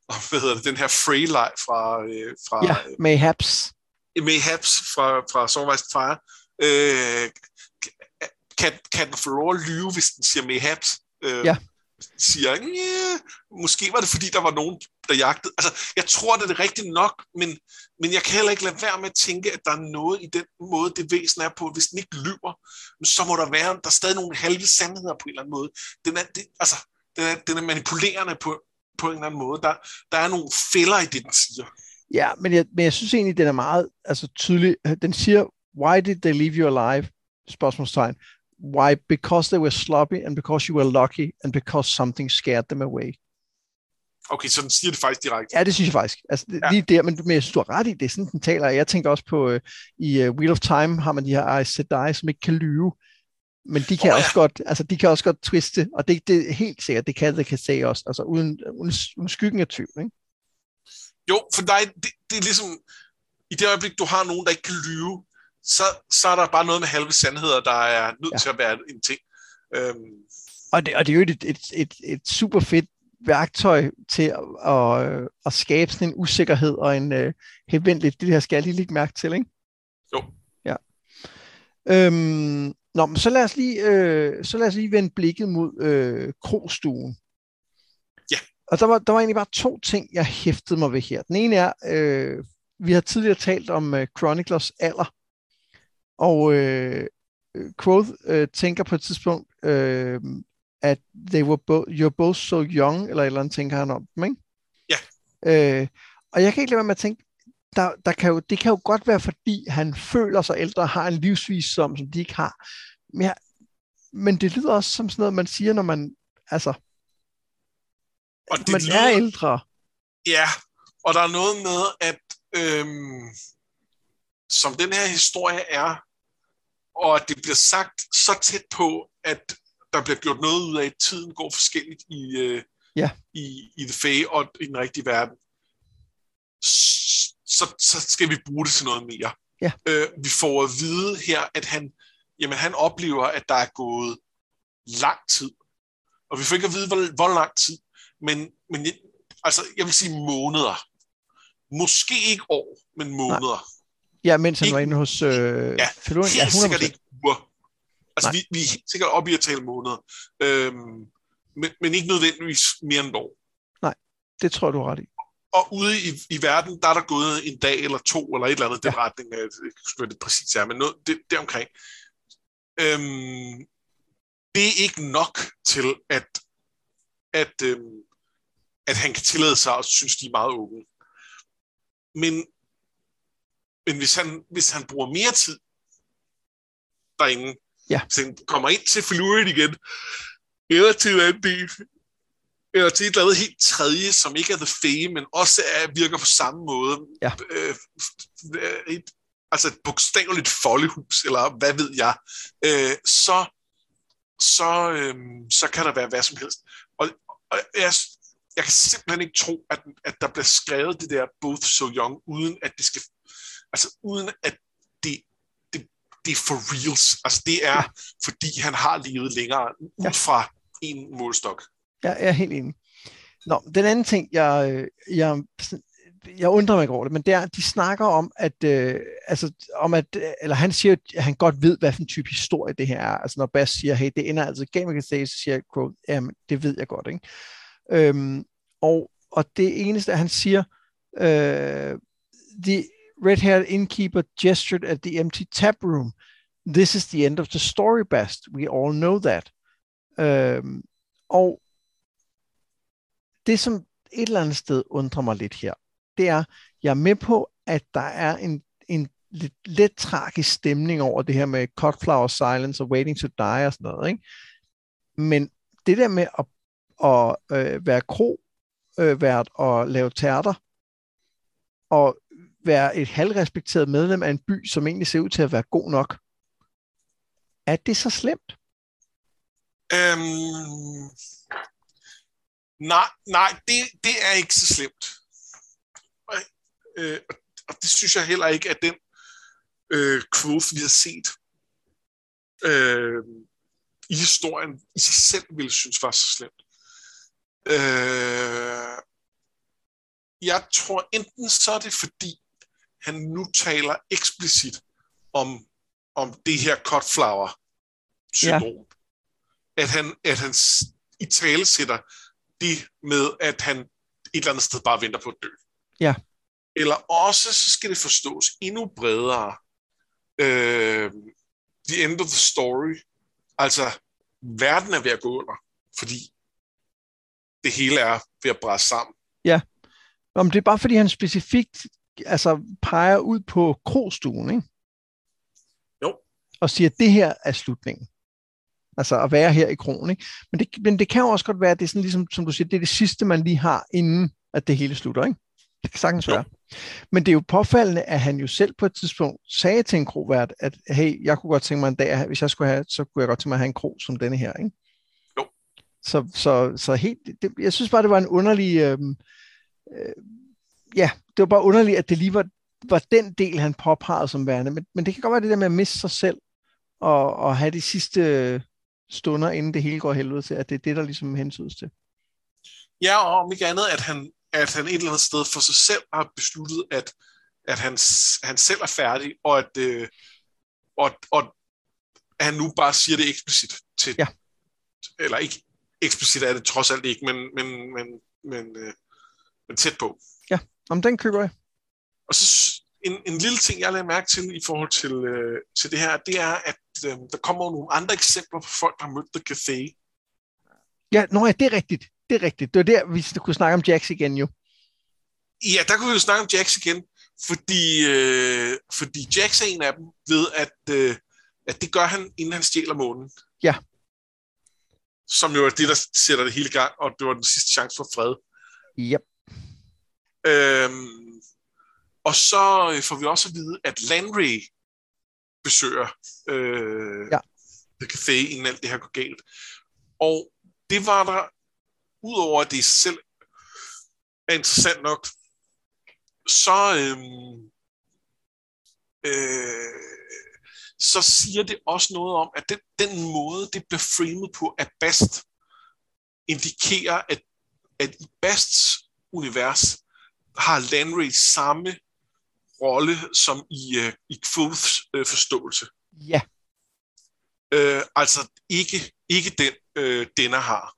om hvad hedder det, den her Frey-leg fra, øh, fra Ja, mayhaps. Mayhaps fra, fra Sommervejst Fire. Øh, kan, kan den få lov at lyve, hvis den siger Mayhaps? Øh, Ja siger, yeah, måske var det fordi, der var nogen, der jagtede. Altså, jeg tror, det er rigtigt nok, men, men jeg kan heller ikke lade være med at tænke, at der er noget i den måde, det væsen er på. Hvis den ikke lyver, så må der være, der er stadig nogle halve sandheder på en eller anden måde. Den er, det, altså, den er, den er manipulerende på, på en eller anden måde. Der, der er nogle fælder i det, den siger. Ja, men jeg, men jeg synes egentlig, den er meget altså, tydelig. Den siger, why did they leave you alive? Spørgsmålstegn. Why? Because they were sloppy, and because you were lucky, and because something scared them away. Okay, så den siger det faktisk direkte. Ja, det synes jeg faktisk. Altså, det, Ja. lige der, men, men jeg synes, du har ret i, det sådan, den taler. Jeg tænker også på, uh, i uh, Wheel of Time har man de her Aes Sedai, som ikke kan lyve, men de kan oh, ja. også godt, altså de kan også godt twiste, og det, det er helt sikkert, det kan det kan sige også, altså uden, uden, uden skyggen af tvivl, ikke? Jo, for dig, det, det er ligesom, i det øjeblik, du har nogen, der ikke kan lyve, så, så er der bare noget med halve sandheder, der er nødt Ja. til at være en ting. Øhm, Og det, og det er jo et, et, et, et super fedt værktøj til at, at, at skabe sådan en usikkerhed og en uh, henvendeligt, det her skal jeg lige lægge mærke til, ikke? Jo. Ja. Øhm, nå, men så lad os lige, øh, så lad os lige vende blikket mod øh, krogstuen. Ja. Og der var, der var egentlig bare to ting, jeg hæftede mig ved her. Den ene er, øh, vi har tidligere talt om øh, Chroniclers alder, og øh, øh, Quoth øh, tænker på et tidspunkt, øh, at they were bo- you're both so young, eller et eller andet tænker han om dem, ikke? Ja. Øh, og jeg kan ikke lade være med at tænke, der, der kan jo, det kan jo godt være, fordi han føler sig ældre og har en livsvisdom, som de ikke har. Men, jeg, men det lyder også som sådan noget, man siger, når man, altså, og det man lyder, er ældre. Ja, og der er noget med, at øhm, som den her historie er, og at det bliver sagt så tæt på, at der bliver gjort noget ud af, at tiden går forskelligt i, øh, Ja. i, i The Fae og i den rigtige verden, så, så skal vi bruge det til noget mere. Ja. Øh, vi får at vide her, at han, jamen, han oplever, at der er gået lang tid. Og vi får ikke at vide, hvor, hvor lang tid. Men, men altså, jeg vil sige måneder. Måske ikke år, men måneder. Nej. Ja, mens han ikke, var inde hos øh, ja, Felurian. Helt ja, sikkert ikke uger. Altså, vi, vi er helt sikkert oppe i at tale måneder. Øhm, men, men ikke nødvendigvis mere end et år. Nej, det tror jeg, du ret i. Og ude i, i verden, der er der gået en dag eller to, eller et eller andet, ja. den retning, jeg kan det præcis er, men noget, det, det omkring. Øhm, det er ikke nok til, at, at, øhm, at han kan tillade sig at synes, de er meget unge. Men, men hvis, han, hvis han bruger mere tid derinde, ja. hvis han kommer ind til Fluid igen, eller til en anden del, eller til et eller andet helt tredje, som ikke er The Fame, men også er, virker på samme måde. Ja. Øh, et, altså et bogstaveligt foldehus, eller hvad ved jeg, øh, så, så, øh, så kan der være hvad som helst. Og, og jeg, jeg kan simpelthen ikke tro, at, at der bliver skrevet det der Both So Young, uden at det skal, altså uden at det, det, det er for reals. Altså det er, ja. fordi han har levet længere, ud fra en målstok. Ja, jeg er helt enig. Nå, den anden ting, jeg, jeg, jeg undrer mig over det, men det er, de snakker om, at, øh, altså, om at, eller han siger, at han godt ved, hvad for en type historie det her er. Altså når Bass siger, hey, det ender altså Game of the så siger jeg, quote, jamen, det ved jeg godt, ikke? Øhm, og, og det eneste, han siger, øh, the red-haired innkeeper gestured at the empty tap room. This is the end of the story, best. We all know that. Øhm, og det, som et eller andet sted undrer mig lidt her, det er, jeg er med på, at der er en, en lidt, lidt tragisk stemning over det her med cut flower silence og waiting to die og sådan noget. Ikke? Men det der med at, at øh, være kro øh, vært og lave tærter og være et halvrespekteret medlem af en by, som egentlig ser ud til at være god nok, er det så slemt? Øhm, nej, nej det, det er ikke så slemt. Øh, og det synes jeg heller ikke, at den øh, quote, vi har set øh, i historien, i sig selv ville synes var så slemt. Øh, jeg tror enten så er det fordi, han nu taler eksplicit om, om det her cut flower syndrom. Ja. At han, at han i tale sætter det med, at han et eller andet sted bare venter på at dø. Ja. Eller også så skal det forstås endnu bredere. Øh, the end of the story. Altså, verden er ved at gå under, fordi det hele er ved at bræse sammen. Ja, Om det er bare fordi, han specifikt altså, peger ud på krogstuen, ikke? Jo. Og siger, at det her er slutningen. Altså at være her i krogen, ikke? Men det, men det kan jo også godt være, at det er sådan ligesom, som du siger, det er det sidste, man lige har, inden at det hele slutter, ikke? Det kan sagtens være. Men det er jo påfaldende, at han jo selv på et tidspunkt sagde til en krovært, at hey, jeg kunne godt tænke mig en dag, hvis jeg skulle have, så kunne jeg godt tænke mig at have en krog som denne her, ikke? Jo. Så, så, så helt, det, jeg synes bare, det var en underlig, øh, øh, ja, det var bare underligt, at det lige var, var den del, han påpegede som værende. Men, men det kan godt være det der med at miste sig selv, og, og have de sidste stunder, inden det hele går helvede til, at det er det, der ligesom hensydes til. Ja, og om ikke andet, at han, at han et eller andet sted for sig selv har besluttet, at, at han, han selv er færdig, og at, øh, og, og han nu bare siger det eksplicit til, ja. eller ikke eksplicit er det trods alt ikke, men, men, men, men, øh, men tæt på. Om den køber jeg. Og så en, en lille ting, jeg lader mærke til i forhold til, øh, til det her, det er, at øh, der kommer nogle andre eksempler på folk, der har mødt The Café. Ja, nå ja, det er rigtigt. Det er rigtigt. Det var der, vi kunne snakke om Jax igen jo. Ja, der kunne vi jo snakke om Jax igen, fordi, øh, fordi Jax er en af dem ved, at, øh, at det gør han, inden han stjæler månen. Ja. Som jo er det, der sætter det hele i gang, og det var den sidste chance for fred. Yep. Øhm, og så øh, får vi også at vide, at Landry besøger øh, ja. The Café, inden alt det her går galt. Og det var der, udover at det selv er interessant nok, så, øhm, øh, så siger det også noget om, at den, den måde, det bliver framet på, at Bast indikerer, at, at i Basts univers har Landry samme rolle som i, uh, i Quoths uh, forståelse. Ja. Øh, altså ikke, ikke den, øh, denne har.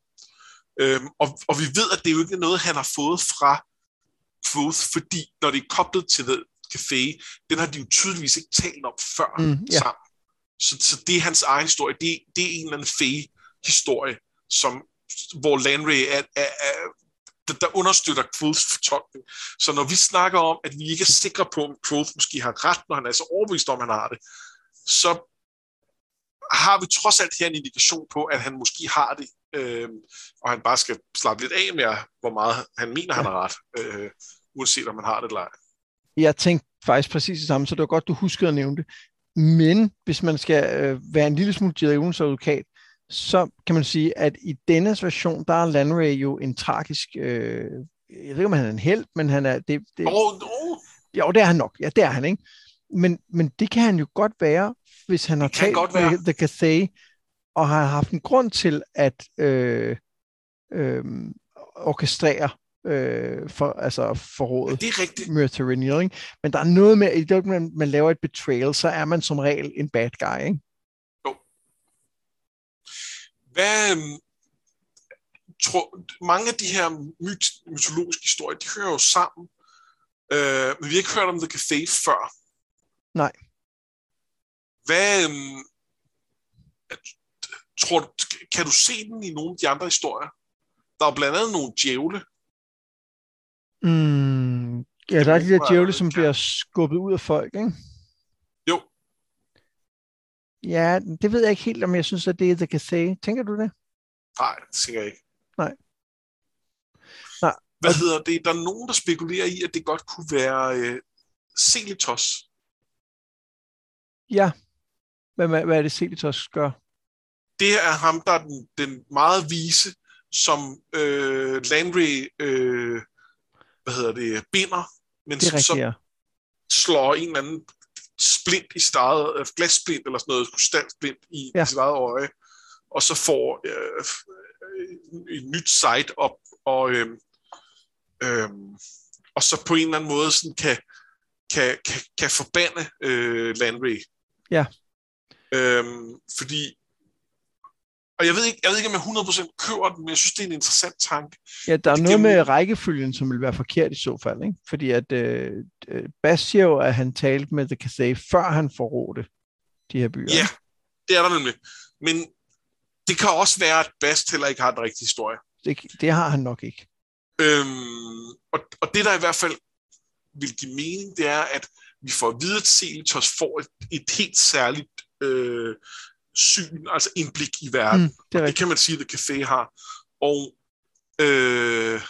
Øhm, og, og vi ved, at det er jo ikke noget, han har fået fra Quoth, fordi når det er koblet til The Café, den har de jo tydeligvis ikke talt om før Mm, ja. sammen. Så, så det er hans egen historie. Det, det er en eller anden Fey-historie, som, hvor Landry er, er, er, der, der understøtter Quoths fortolkning. Så når vi snakker om, at vi ikke er sikre på, om Quoth måske har ret, når han er så overbevist om, at han har det, så har vi trods alt her en indikation på, at han måske har det, øh, og han bare skal slappe lidt af med, hvor meget han mener, han har ret, øh, uanset om han har det eller ej. Jeg tænkte faktisk præcis det samme, så det var godt, du huskede at nævne det. Men hvis man skal øh, være en lille smule djævelens advokat, så kan man sige, at i denne version, der er Landray jo en tragisk... Øh, jeg ved ikke, om han er en held, men han er... Det, det, Oh, oh. Jo, det er han nok. Ja, det er han, ikke? Men, men det kan han jo godt være, hvis han har talt med The Cathay, og har haft en grund til at øh, øh, orkestrere øh, for, altså forrådet Det er rigtigt. Ikke? Men der er noget med, i det øjeblik, man, man laver et betrayal, så er man som regel en bad guy, ikke? Hvad, øhm, tror, mange af de her myt, mytologiske historier, de hører jo sammen, øh, men vi har ikke hørt om The Café før. Nej. Hvad, øhm, tror du, kan du se den i nogle af de andre historier? Der er blandt andet nogle djævle. Mm, ja, der er de der djævle, som bliver skubbet ud af folk, ikke? Ja, det ved jeg ikke helt, om jeg synes, at det er The Cathay. Tænker du det? Nej, det tænker jeg ikke. Nej. Nej. Hvad Og- hedder det? Der er nogen, der spekulerer i, at det godt kunne være øh, Celitos. Ja. Hvad, hvad, hvad er det, Celitos gør? Det er ham, der er den, den meget vise, som øh, Landry øh, hvad hedder det, binder, men Det som rigtigt, så ja. slår en eller anden splint i sit eget, øh, glassplint eller sådan noget, krystalsplint i, Ja. i sit eget øje, og så får øh, et nyt site op, og, øh, øh, og så på en eller anden måde sådan kan, kan, kan, kan forbande øh, Landry. Ja. Øhm, fordi og jeg ved, ikke, jeg ved ikke, om jeg 100% køber den, men jeg synes, det er en interessant tanke. Ja, der er Det noget med rækkefølgen, som vil være forkert i så fald, ikke? Fordi at øh, øh, Bas siger jo, at han talte med The Cathay, før han forrådte de her byer. Ja, det er der nemlig. Men det kan også være, at Bast heller ikke har den rigtige historie. Det, det har han nok ikke. Øhm, og, og det, der i hvert fald vil give mening, det er, at vi får at vide, at Celitos får et, et helt særligt øh, syn, altså indblik i verden. Mm, det det kan man sige, at The Café har. Og, øh,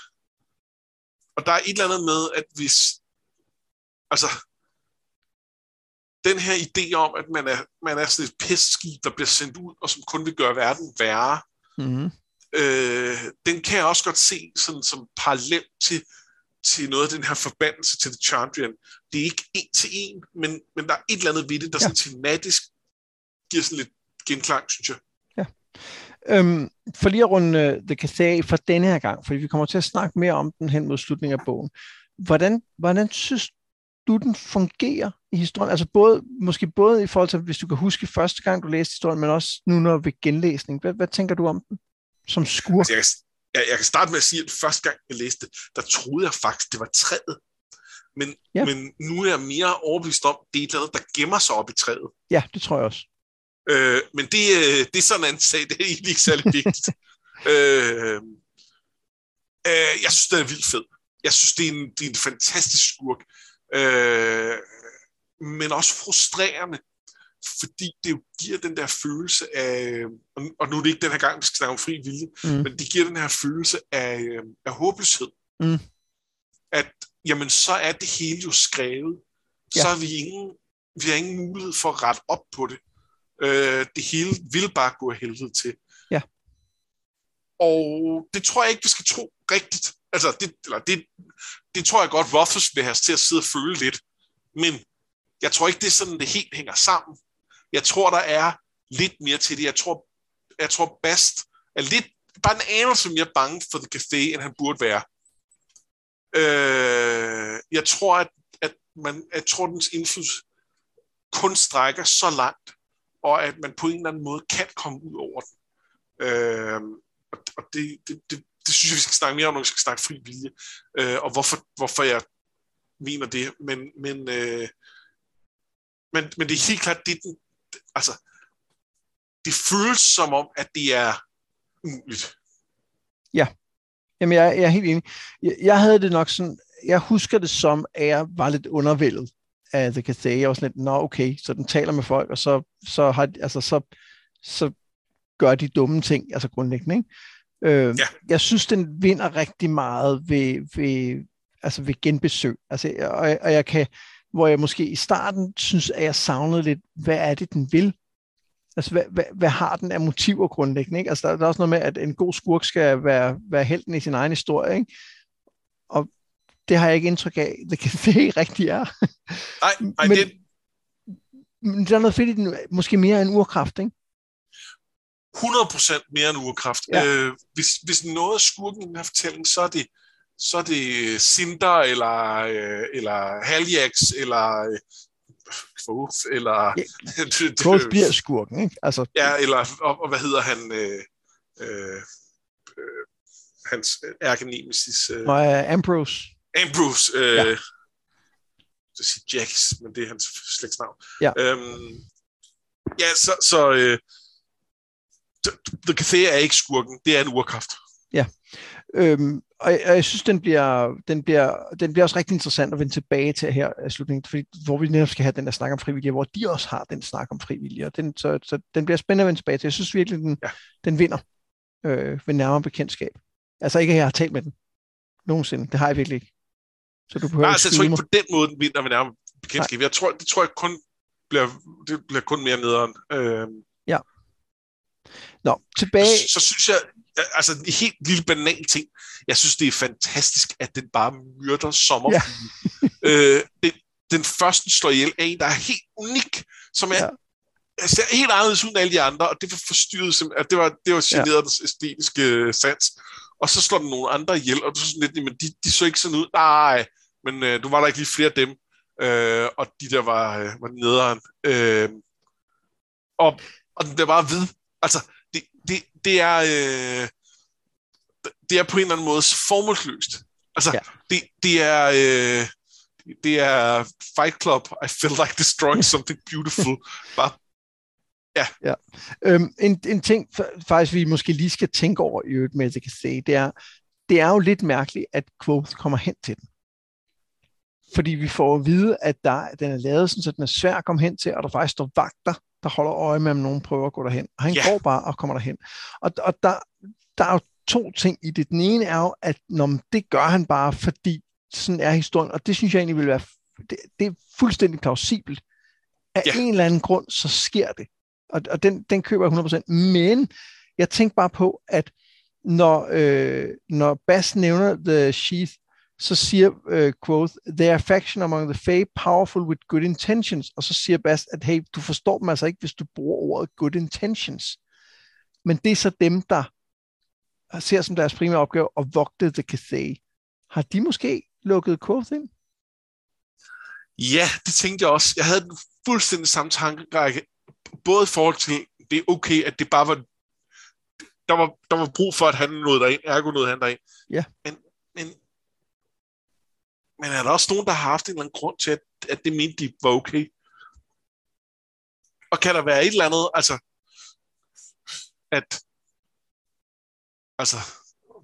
og der er et eller andet med, at hvis... Altså, den her idé om, at man er, man er sådan et pestskib, der bliver sendt ud, og som kun vil gøre verden værre, Mm-hmm. øh, den kan jeg også godt se sådan, som parallel til, til noget af den her forbandelse til The Chandrian. Det er ikke en til en, men, men der er et eller andet ved det, der ja. sådan tematisk giver sådan lidt genklang, synes jeg. Øhm, for lige at runde uh, The Cathay for denne her gang, fordi vi kommer til at snakke mere om den hen mod slutningen af bogen. Hvordan, hvordan synes du, den fungerer i historien? Altså både, måske både i forhold til, hvis du kan huske første gang, du læste historien, men også nu når ved genlæsning. Hvad, hvad tænker du om den som skurk? Altså, jeg, kan, jeg, jeg kan starte med at sige, at første gang jeg læste det, der troede jeg faktisk, det var træet. Men, Ja. ja. men nu er jeg mere overbevist om, det er et eller andet, der gemmer sig op i træet. Ja, det tror jeg også. Øh, men det, øh, det er sådan en sag, det er egentlig ikke særlig vigtigt. øh, øh, jeg synes, det er vildt fed. Jeg synes, det er en, det er en fantastisk skurk. Øh, men også frustrerende, fordi det jo giver den der følelse af, og nu- og nu er det ikke den her gang, vi skal snakke om fri vilje, Mm. men det giver den her følelse af, øh, af håbløshed. Mm. At, jamen, så er det hele jo skrevet. Ja. Så har vi ingen, vi har ingen mulighed for at rette op på det. Øh, det hele vil bare gå af helvede til. Ja. Og det tror jeg ikke, vi skal tro rigtigt. Altså, det, eller det, det tror jeg godt, Ruffles vil have til at sidde og føle lidt. Men jeg tror ikke, det er sådan, det helt hænger sammen. Jeg tror, der er lidt mere til det. Jeg tror, jeg tror Bast er lidt, bare en anelse mere bange for The Café, end han burde være. Øh, jeg tror, at, at man, jeg tror, at dens indflydelse kun strækker så langt, og at man på en eller anden måde kan komme ud over den. Øh, og og det, det, det, det synes jeg, vi skal snakke mere om, når vi skal snakke fri vilje, øh, og hvorfor, hvorfor jeg mener det. Men, men, øh, men, men det er helt klart, det, den, altså, det føles som om, at det er umuligt. Ja, Jamen, jeg, jeg er helt enig. Jeg, jeg havde det nok sådan, jeg husker det som, at jeg var lidt undervældet af The Cathay. Jeg var sådan lidt, nå okay, så den taler med folk, og så, så, har, altså, så, så gør de dumme ting, altså grundlæggende. Ikke? Øh, ja. Jeg synes, den vinder rigtig meget ved, ved, altså ved genbesøg. Altså, og, og jeg kan, hvor jeg måske i starten synes, at jeg savnede lidt, hvad er det, den vil? Altså, hvad, hvad, hvad har den af motiver grundlæggende? Ikke? Altså, der, der er også noget med, at en god skurk skal være, være helten i sin egen historie, ikke? Og det har jeg ikke indtryk af, det kan det ikke rigtig er. Nej, nej men, det... men der er noget fedt i den, måske mere end urkraft, ikke? 100% mere end urkraft. Ja. Øh, hvis, hvis noget skurken i den her fortælling, så er det, så er det Cinder, eller, øh, eller Haljax, eller øh, eller... Ja, bliver skurken, ikke? Altså... Ja, eller, og, og hvad hedder han... Øh, øh, øh, hans ærkenemesis... Øh, uh, Ambrose. Ambrose, øh, ja. så sige Jax, men det er hans slægtsnavn. Ja. Øhm, ja, så, så øh, The Cathay er ikke skurken, det er en urkraft. Ja, øhm, og, jeg, og jeg synes, den bliver, den, bliver, den bliver også rigtig interessant at vende tilbage til her i slutningen, fordi, hvor vi netop skal have den der snak om frivillige, hvor de også har den snak om frivillige, og den, så, så den bliver spændende at vende tilbage til. Jeg synes virkelig, den, ja. den vinder øh, ved nærmere bekendtskab. Altså ikke, at jeg har talt med den nogensinde. Det har jeg virkelig ikke. Så du Nej, altså, jeg tror ikke på den måde, den vinder ved nærmere bekendtskab. Jeg tror, det tror jeg kun bliver, det bliver kun mere nederen. Øh, ja. Nå, tilbage... Så, så synes jeg, altså en helt lille banal ting, jeg synes, det er fantastisk, at den bare myrder sommerfugle. Ja. øh, det, den første slår ihjel af en, der er helt unik, som er ja. altså, helt anderledes ud end alle de andre, og det var forstyrret, det var, det var generet ja. æstetiske øh, sans. Og så slår den nogle andre ihjel, og du synes lidt, men de, de så ikke sådan ud. Nej, men øh, du var der ikke lige flere af dem. Øh, og de der var, øh, var nederen. Øh, og, og den der bare ved. Altså, det, det, det er... Øh, det er på en eller anden måde formålsløst. Altså, ja. det, det er... Øh, det er Fight Club, I feel like destroying something beautiful. Bare, ja. ja. Øhm, en, en ting, faktisk vi måske lige skal tænke over i øvrigt med, at kan se, det er, det er jo lidt mærkeligt, at Quoth kommer hen til den. Fordi vi får at vide, at der, den er lavet sådan, så den er svær at komme hen til, og der faktisk står vagter, der holder øje med, om nogen prøver at gå derhen. Og han yeah. går bare og kommer derhen. Og, og der, der er jo to ting i det. Den ene er jo, at når det gør han bare, fordi sådan er historien, og det synes jeg egentlig vil være, det, det er fuldstændig plausibelt. Af ja. en eller anden grund, så sker det. Og, og den, den køber jeg 100%. Men jeg tænker bare på, at når, øh, når Bass nævner The Sheath, så siger øh, Quoth, they are faction among the Fae, powerful with good intentions. Og så siger Bass, at hey, du forstår dem altså ikke, hvis du bruger ordet good intentions. Men det er så dem, der ser som deres primære opgave at vogte The Cathay. Har de måske lukket Quoth ind? Ja, det tænkte jeg også. Jeg havde den fuldstændig samme tankerække, både i forhold til, det er okay, at det bare var, der var, der var brug for, at han nåede derind, ergo nåede han derind. Ja. Men, men, men er der også nogen, der har haft en eller anden grund til, at, at det mente de var okay? Og kan der være et eller andet, altså, at Altså,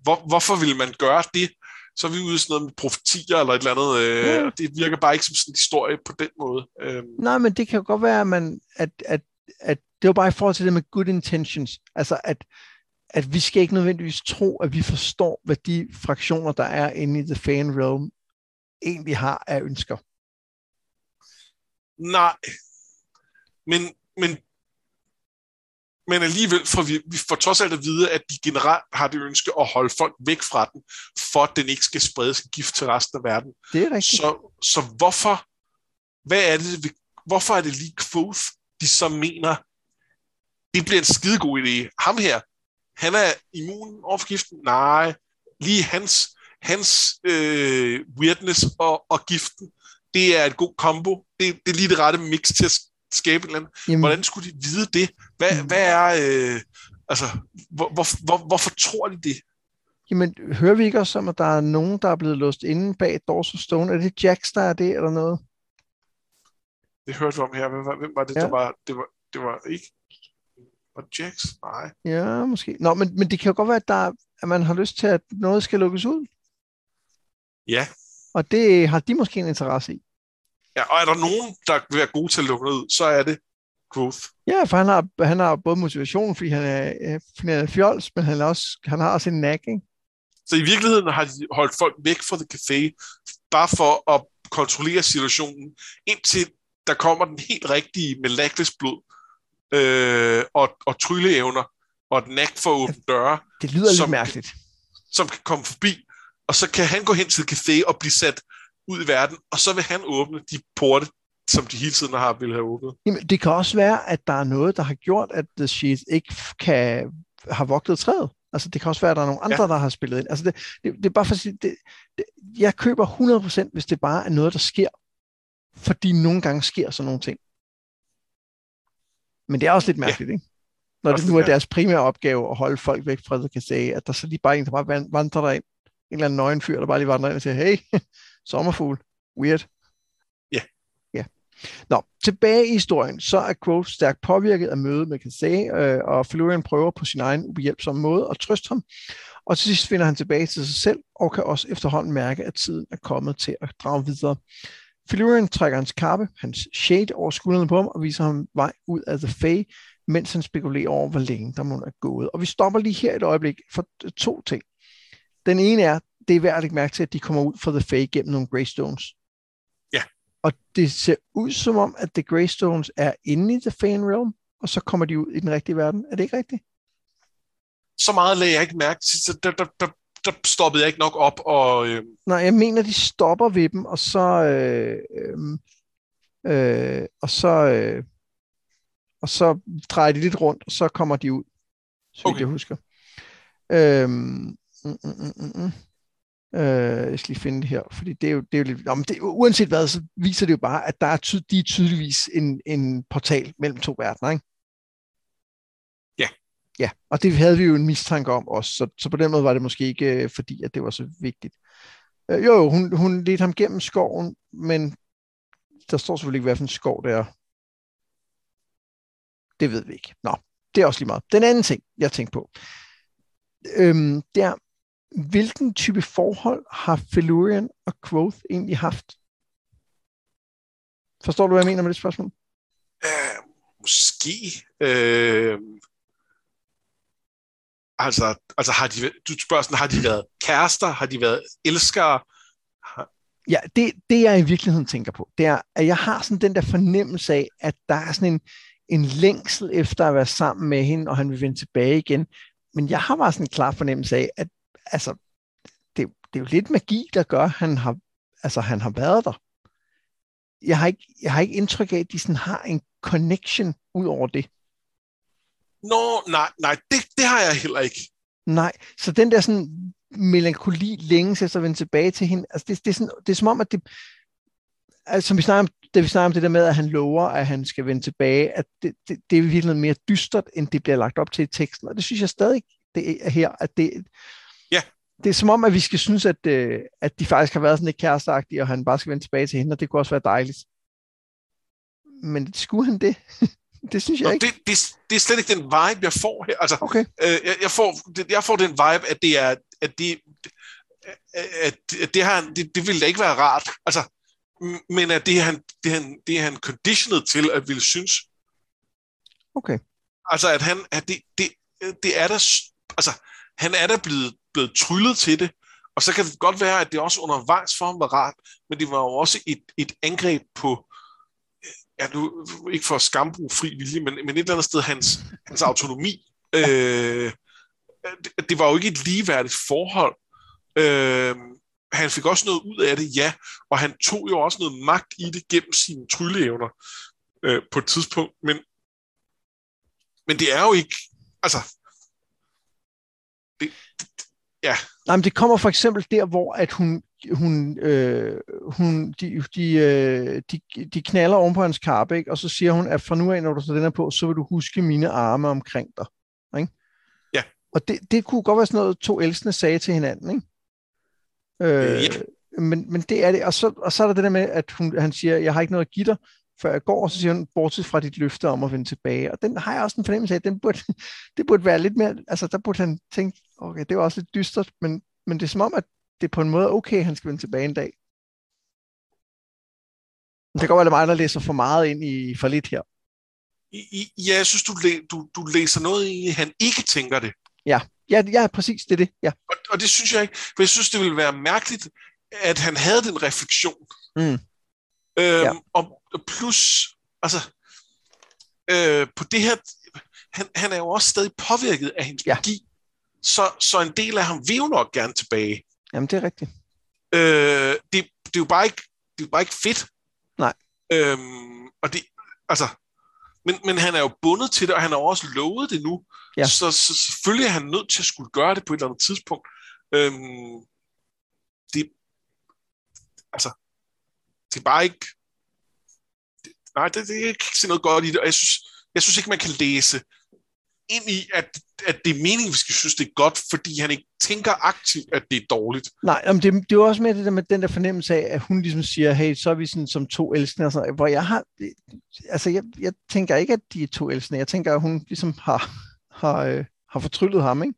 hvor, hvorfor vil man gøre det? Så er vi ude i sådan noget med profetier eller et eller andet. Øh, ja. Det virker bare ikke som sådan en historie på den måde. Øh. Nej, men det kan jo godt være, at, man, at, at, at det var bare i forhold til det med good intentions. Altså, at, at vi skal ikke nødvendigvis tro, at vi forstår, hvad de fraktioner, der er inde i The Fan Realm, egentlig har af ønsker. Nej, men, men men alligevel får vi, vi får trods alt at vide, at de generelt har det ønske at holde folk væk fra den, for at den ikke skal spredes gift til resten af verden. Det er rigtigt. Så, så hvorfor, hvad er det, hvorfor er det lige Quoth, de så mener, det bliver en skidegod idé. Ham her, han er immun over for giften? Nej. Lige hans, hans øh, weirdness og, og giften, det er et god kombo. Det, det er lige det rette mix til at skabe en eller anden. Jamen. Hvordan skulle de vide det? Hvad, mm. hvad er... Øh, altså, hvor, hvor, hvor, hvorfor tror de det? Jamen, hører vi ikke også om, at der er nogen, der er blevet låst inde bag Doors of Stone? Er det Jax, der er det, eller noget? Det hørte vi om her. Hvem var, hvem var det, ja. der var... Det var, det var ikke... Var Jax? Nej. Ja, måske. Nå, men, men det kan jo godt være, at, der, at man har lyst til, at noget skal lukkes ud. Ja. Og det har de måske en interesse i. Ja, og er der nogen, der vil være gode til at lukke ud, så er det Growth. Ja, for han har, han har både motivation, fordi han er, fordi han er fjols, men han, er også, han har også en nag, ikke? Så i virkeligheden har de holdt folk væk fra The Café, bare for at kontrollere situationen, indtil der kommer den helt rigtige med blod øh, og, og trylleevner, og et nak for at åbne døre. Det lyder som, lidt mærkeligt. Som kan komme forbi, og så kan han gå hen til café og blive sat ud i verden, og så vil han åbne de porte, som de hele tiden har ville have åbnet. Jamen, det kan også være, at der er noget, der har gjort, at The Sheet ikke kan have vogtet træet. Altså, det kan også være, at der er nogle andre, ja. der har spillet ind. Altså, det, det, det er bare for at sige, det, det, jeg køber 100%, hvis det bare er noget, der sker. Fordi nogle gange sker sådan nogle ting. Men det er også lidt mærkeligt, ja. ikke? Når det nu er deres primære opgave at holde folk væk fra The Casé, at der så lige bare en, der bare vandrer derind. En eller anden nøgen fyr, der bare lige vandrer ind og siger, hey, sommerfugl, weird. Ja. Ja. Nå, tilbage i historien, så er Quoth stærkt påvirket af mødet med Casey, øh, og Florian prøver på sin egen ubehjælpsomme måde at trøste ham. Og til sidst finder han tilbage til sig selv, og kan også efterhånden mærke, at tiden er kommet til at drage videre. Florian trækker hans kappe, hans shade over skuldrene på ham, og viser ham vej ud af The Fae, mens han spekulerer over, hvor længe der må er gået. Og vi stopper lige her et øjeblik for to ting. Den ene er, det er værd at lægge mærke til, at de kommer ud fra The Fae gennem nogle Greystones. Ja. Og det ser ud som om, at The Greystones er inde i The Fae Realm, og så kommer de ud i den rigtige verden. Er det ikke rigtigt? Så meget lagde jeg ikke mærke til. Der, der, der, der stoppede jeg ikke nok op. Og, øh... Nej, jeg mener, de stopper ved dem, og så... Øh, øh, øh, og så... Øh, og så drejer de lidt rundt, og så kommer de ud, så okay. jeg husker. Øhm, mm, mm, mm, mm. Øh, jeg skal lige finde det her, fordi det er jo, det er jo lidt... Jamen det, uanset hvad, så viser det jo bare, at der er, ty, de er tydeligvis en, en portal mellem to verdener, ikke? Ja. Ja, og det havde vi jo en mistanke om også, så, så på den måde var det måske ikke, øh, fordi at det var så vigtigt. Øh, jo, jo, hun, hun ledte ham gennem skoven, men der står selvfølgelig ikke, hvad for en skov det er. Det ved vi ikke. Nå, det er også lige meget. Den anden ting, jeg tænkte på, øhm, det er, hvilken type forhold har Felurian og Quoth egentlig haft? Forstår du, hvad jeg mener med det spørgsmål? Øh, måske. Øh, altså, altså har de, du spørger sådan, har de været kærester? Har de været elskere? Ja, det, det jeg i virkeligheden tænker på, det er, at jeg har sådan den der fornemmelse af, at der er sådan en, en længsel efter at være sammen med hende, og han vil vende tilbage igen. Men jeg har bare sådan en klar fornemmelse af, at altså, det, det er jo lidt magi, der gør, at han har, altså, han har været der. Jeg har, ikke, jeg har ikke indtryk af, at de sådan har en connection ud over det. Nå, nej, nej, det, det har jeg heller ikke. Nej, så den der sådan melankoli længes efter at vende tilbage til hende, altså det, det, er, sådan, det er som om, at det, altså, som vi snakker om, da vi snakker om det der med, at han lover, at han skal vende tilbage, at det, det, det er virkelig mere dystert, end det bliver lagt op til i teksten, og det synes jeg stadig det er her, at det. Det er som om, at vi skal synes, at, øh, at de faktisk har været sådan lidt kæresteagtige, og han bare skal vende tilbage til hende, og det kunne også være dejligt. Men skulle han det? det synes jeg Nå, ikke. Det, det, det er slet ikke den vibe, jeg får her. Altså, okay. øh, jeg, jeg, får, jeg får den vibe, at det er, at det, at, det, her, det, det ville da ikke være rart. Altså, men at det er han, det er han, det er han conditioned til at ville synes. Okay. Altså, at han, at det, det, det er der, altså, han er da blevet, blevet tryllet til det, og så kan det godt være, at det også undervejs for ham var rart, men det var jo også et, et angreb på, ja, nu, ikke for skambruge fri vilje, men, men et eller andet sted hans, hans autonomi. Øh, det, det var jo ikke et ligeværdigt forhold. Øh, han fik også noget ud af det, ja, og han tog jo også noget magt i det gennem sine trylleevner øh, på et tidspunkt, men, men det er jo ikke, altså, det, ja. Nej, men det kommer for eksempel der, hvor at hun, hun, øh, hun de, de, øh, de, de knaller oven på hans karpe, ikke? og så siger hun, at fra nu af, når du tager den her på, så vil du huske mine arme omkring dig. Ikke? Ja. Og det, det kunne godt være sådan noget, to elskende sagde til hinanden. Ikke? Øh, ja. men, men det er det. Og så, og så er der det der med, at hun, han siger, jeg har ikke noget at give dig, før jeg går, og så siger hun, bortset fra dit løfte om at vende tilbage. Og den har jeg også en fornemmelse af, at den burde, det burde være lidt mere, altså der burde han tænke, okay, det var også lidt dystert, men, men det er som om, at det er på en måde okay, han skal vende tilbage en dag. Det kan godt være, at mig, der læser for meget ind i for lidt her. Ja, jeg synes, du, du, du læser noget i, han ikke tænker det. Ja, ja, ja præcis, det er det. Ja. Og, og det synes jeg ikke, for jeg synes, det ville være mærkeligt, at han havde den refleksion. Mm. Øhm, ja. og plus, altså, øh, på det her, han, han er jo også stadig påvirket af hendes ja. magi, så, så en del af ham vil jo nok gerne tilbage. Jamen, det er rigtigt. Øh, det, det, er jo bare ikke, det er jo bare ikke fedt. Nej. Øhm, og det, altså, men, men han er jo bundet til det, og han har også lovet det nu. Ja. Så, så selvfølgelig er han nødt til at skulle gøre det på et eller andet tidspunkt. Øhm, det, altså, det er bare ikke... Nej, det, det, jeg kan ikke se noget godt i det, og jeg synes, jeg synes ikke, man kan læse ind i, at, at det er meningen, vi skal synes, det er godt, fordi han ikke tænker aktivt, at det er dårligt. Nej, men det, det er også med det der med den der fornemmelse af, at hun ligesom siger, hey, så er vi sådan som to elskende, og sådan, hvor jeg har, altså jeg, jeg tænker ikke, at de er to elskende, jeg tænker, at hun ligesom har, har, øh, har fortryllet ham, ikke?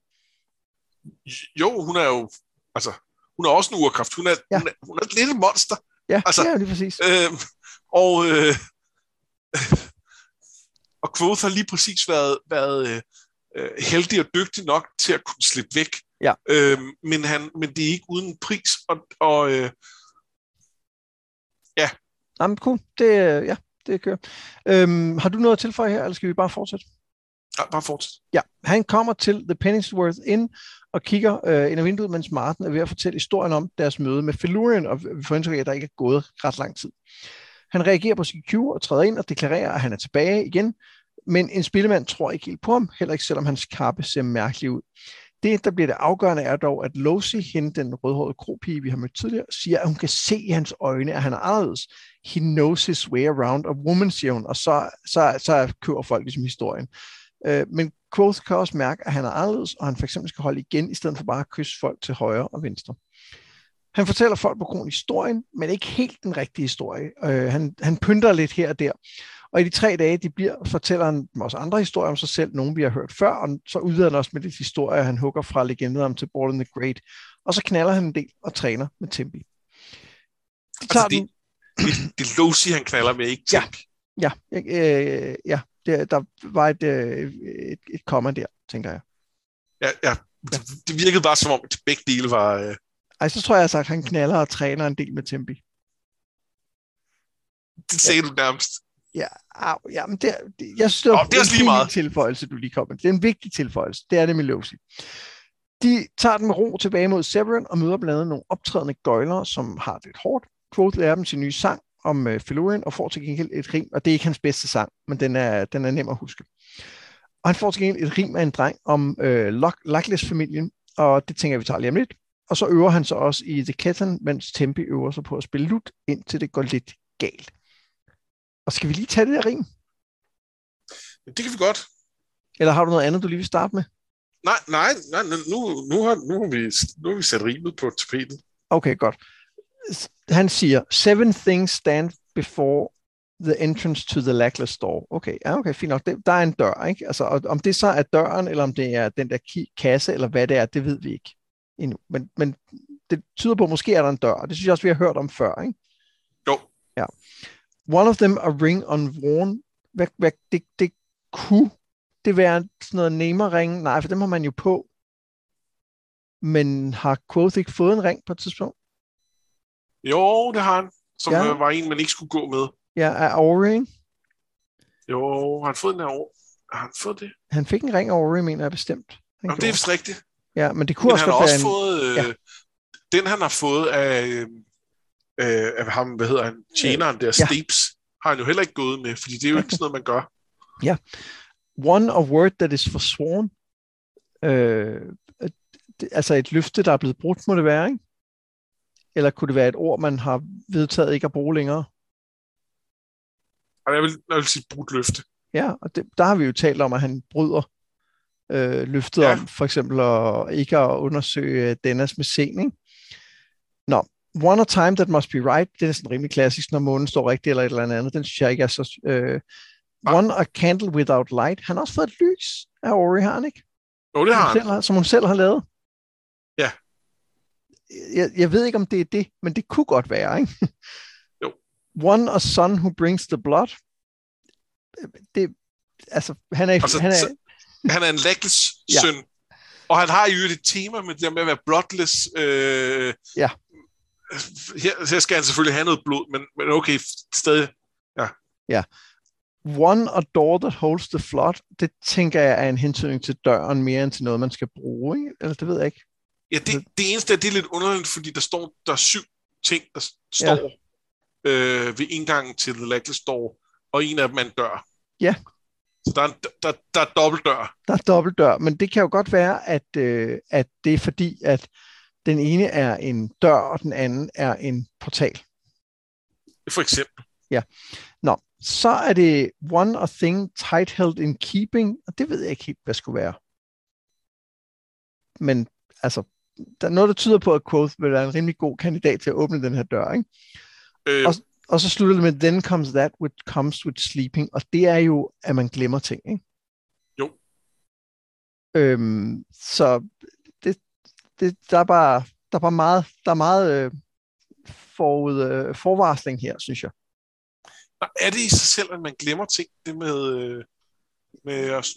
Jo, hun er jo, altså, hun er også en urkraft, hun er, ja. hun er, hun er et monster. Ja, altså, ja lige præcis. Øh, og, øh, og Quoth har lige præcis været, været øh, heldig og dygtig nok til at kunne slippe væk. Ja. Øh, men, han, men det er ikke uden pris. Og, og øh, ja. Jamen, cool. Det, ja, det kører. Øhm, har du noget at tilføje her, eller skal vi bare fortsætte? Ja, bare fortsæt. Ja, han kommer til The Pennyworth Inn og kigger øh, ind ad vinduet, mens Martin er ved at fortælle historien om deres møde med Felurian, og vi får indtryk af, at der ikke er gået ret lang tid. Han reagerer på sin cue og træder ind og deklarerer, at han er tilbage igen, men en spillemand tror ikke helt på ham, heller ikke selvom hans kappe ser mærkelig ud. Det, der bliver det afgørende, er dog, at Lucy, hende den rødhårede kropige, vi har mødt tidligere, siger, at hun kan se i hans øjne, at han er anderledes. He knows his way around a woman, siger hun, og så, så, så kører folk ligesom historien. Øh, men Quoth kan også mærke, at han er anderledes, og han for eksempel skal holde igen, i stedet for bare at kysse folk til højre og venstre. Han fortæller folk på grund historien, men ikke helt den rigtige historie. Øh, han, han pynter lidt her og der. Og i de tre dage, de bliver, fortæller han også andre historier om sig selv, nogle vi har hørt før, og så udvider han også med lidt historier, han hugger fra legenden om til Born the Great. Og så knaller han en del og træner med Tempi. De altså, det, det, det er Lucy, han knaller med, ikke Tempi. Ja, ja, øh, ja det, der var et, øh, et, et komma der, tænker jeg. Ja, ja. Det, det virkede bare som om, at begge dele var... Øh... Ej, så tror jeg altså, at han knaller og træner en del med Tempi. Det ja. du nærmest. Ja, au, ja men det, det, jeg synes, det, oh, det er lige meget. tilføjelse, du lige kom med. Det er en vigtig tilføjelse. Det er det med Lucy. De tager den med ro tilbage mod Severin og møder blandt andet nogle optrædende gøjlere, som har det lidt hårdt. Quoth lærer dem sin nye sang om uh, Felurian og får til gengæld et rim, og det er ikke hans bedste sang, men den er, den er nem at huske. Og han får til gengæld et rim af en dreng om uh, Luckless-familien, og det tænker jeg, vi tager lige om lidt. Og så øver han sig også i The Ketan, mens Tempi øver sig på at spille lut, indtil det går lidt galt. Og skal vi lige tage det der rim? Det kan vi godt. Eller har du noget andet, du lige vil starte med? Nej, nej, nej nu, nu, har, nu, har vi, nu har vi sat rimet på tapetet. Okay, godt. Han siger, seven things stand before the entrance to the lackless door. Okay, ja, okay, fint nok. Der er en dør, ikke? Altså, om det så er døren, eller om det er den der kasse, eller hvad det er, det ved vi ikke endnu. Men, men det tyder på, at måske er der en dør, og det synes jeg også, vi har hørt om før, ikke? Jo. Ja. One of them a ring on worn. Hvad, hvad, det, det kunne det være sådan noget name-ring? Nej, for dem har man jo på. Men har Quoth ikke fået en ring på et tidspunkt? Jo, det har han. Som ja. var en, man ikke skulle gå med. Ja, af Ori. Jo, har han fået den her Har han fået det? Han fik en ring af Ori, mener jeg bestemt. Jamen, det er vist rigtigt. Ja, men det kunne men også han har også en... fået... Øh, ja. Den, han har fået af... Øh, øh, af ham, hvad hedder han, tjeneren der, ja. Stapes, har han jo heller ikke gået med, fordi det er jo ikke sådan noget, man gør. Ja. One a word that is forsworn. Øh, det, altså et løfte, der er blevet brudt, må det være, ikke? Eller kunne det være et ord, man har vedtaget ikke at bruge længere? Jeg vil, jeg vil sige brudt løfte. Ja, og det, der har vi jo talt om, at han bryder øh, løftet ja. om for eksempel at ikke at undersøge Dennis med sen, ikke? Nå, One a Time That Must Be Right, det er sådan rimelig klassisk, når månen står rigtigt eller et eller andet. Den synes jeg ikke er så... Øh, One a Candle Without Light. Han har også fået et lys af Ori, har han ikke? Jo, det har han. Selv, som hun selv har lavet. Ja. Jeg, jeg ved ikke, om det er det, men det kunne godt være, ikke? Jo. One a Son Who Brings the Blood. Det, altså, han er... Altså, han er, så, han er en lækkels ja. søn. Og han har jo et tema med det med at være bloodless. Øh, ja. Her, her skal han selvfølgelig have noget blod, men, men okay, stadig. Ja. Ja. One a door that holds the flood, det tænker jeg er en hentydning til døren mere end til noget, man skal bruge, ikke? Eller det ved jeg ikke. Ja, det, det eneste er, det er lidt underligt, fordi der står der er syv ting, der står ja. øh, ved indgangen til The Lackless Door, og en af dem er en dør. Ja. Så der er, en, der, der er dobbelt dør. Der er dobbelt dør, men det kan jo godt være, at, øh, at det er fordi, at den ene er en dør, og den anden er en portal. For eksempel. Ja. Nå, så er det one a thing tight held in keeping, og det ved jeg ikke helt, hvad skulle være. Men altså, der er noget, der tyder på, at Quoth vil være en rimelig god kandidat til at åbne den her dør, ikke? Øh, og, og så slutter det med, then comes that which comes with sleeping, og det er jo, at man glemmer ting, ikke? Jo. Øhm, så det, det, der, er bare, der er bare meget, der er meget øh, forud, øh, forvarsling her, synes jeg. Er det i sig selv, at man glemmer ting, det med, øh, med os?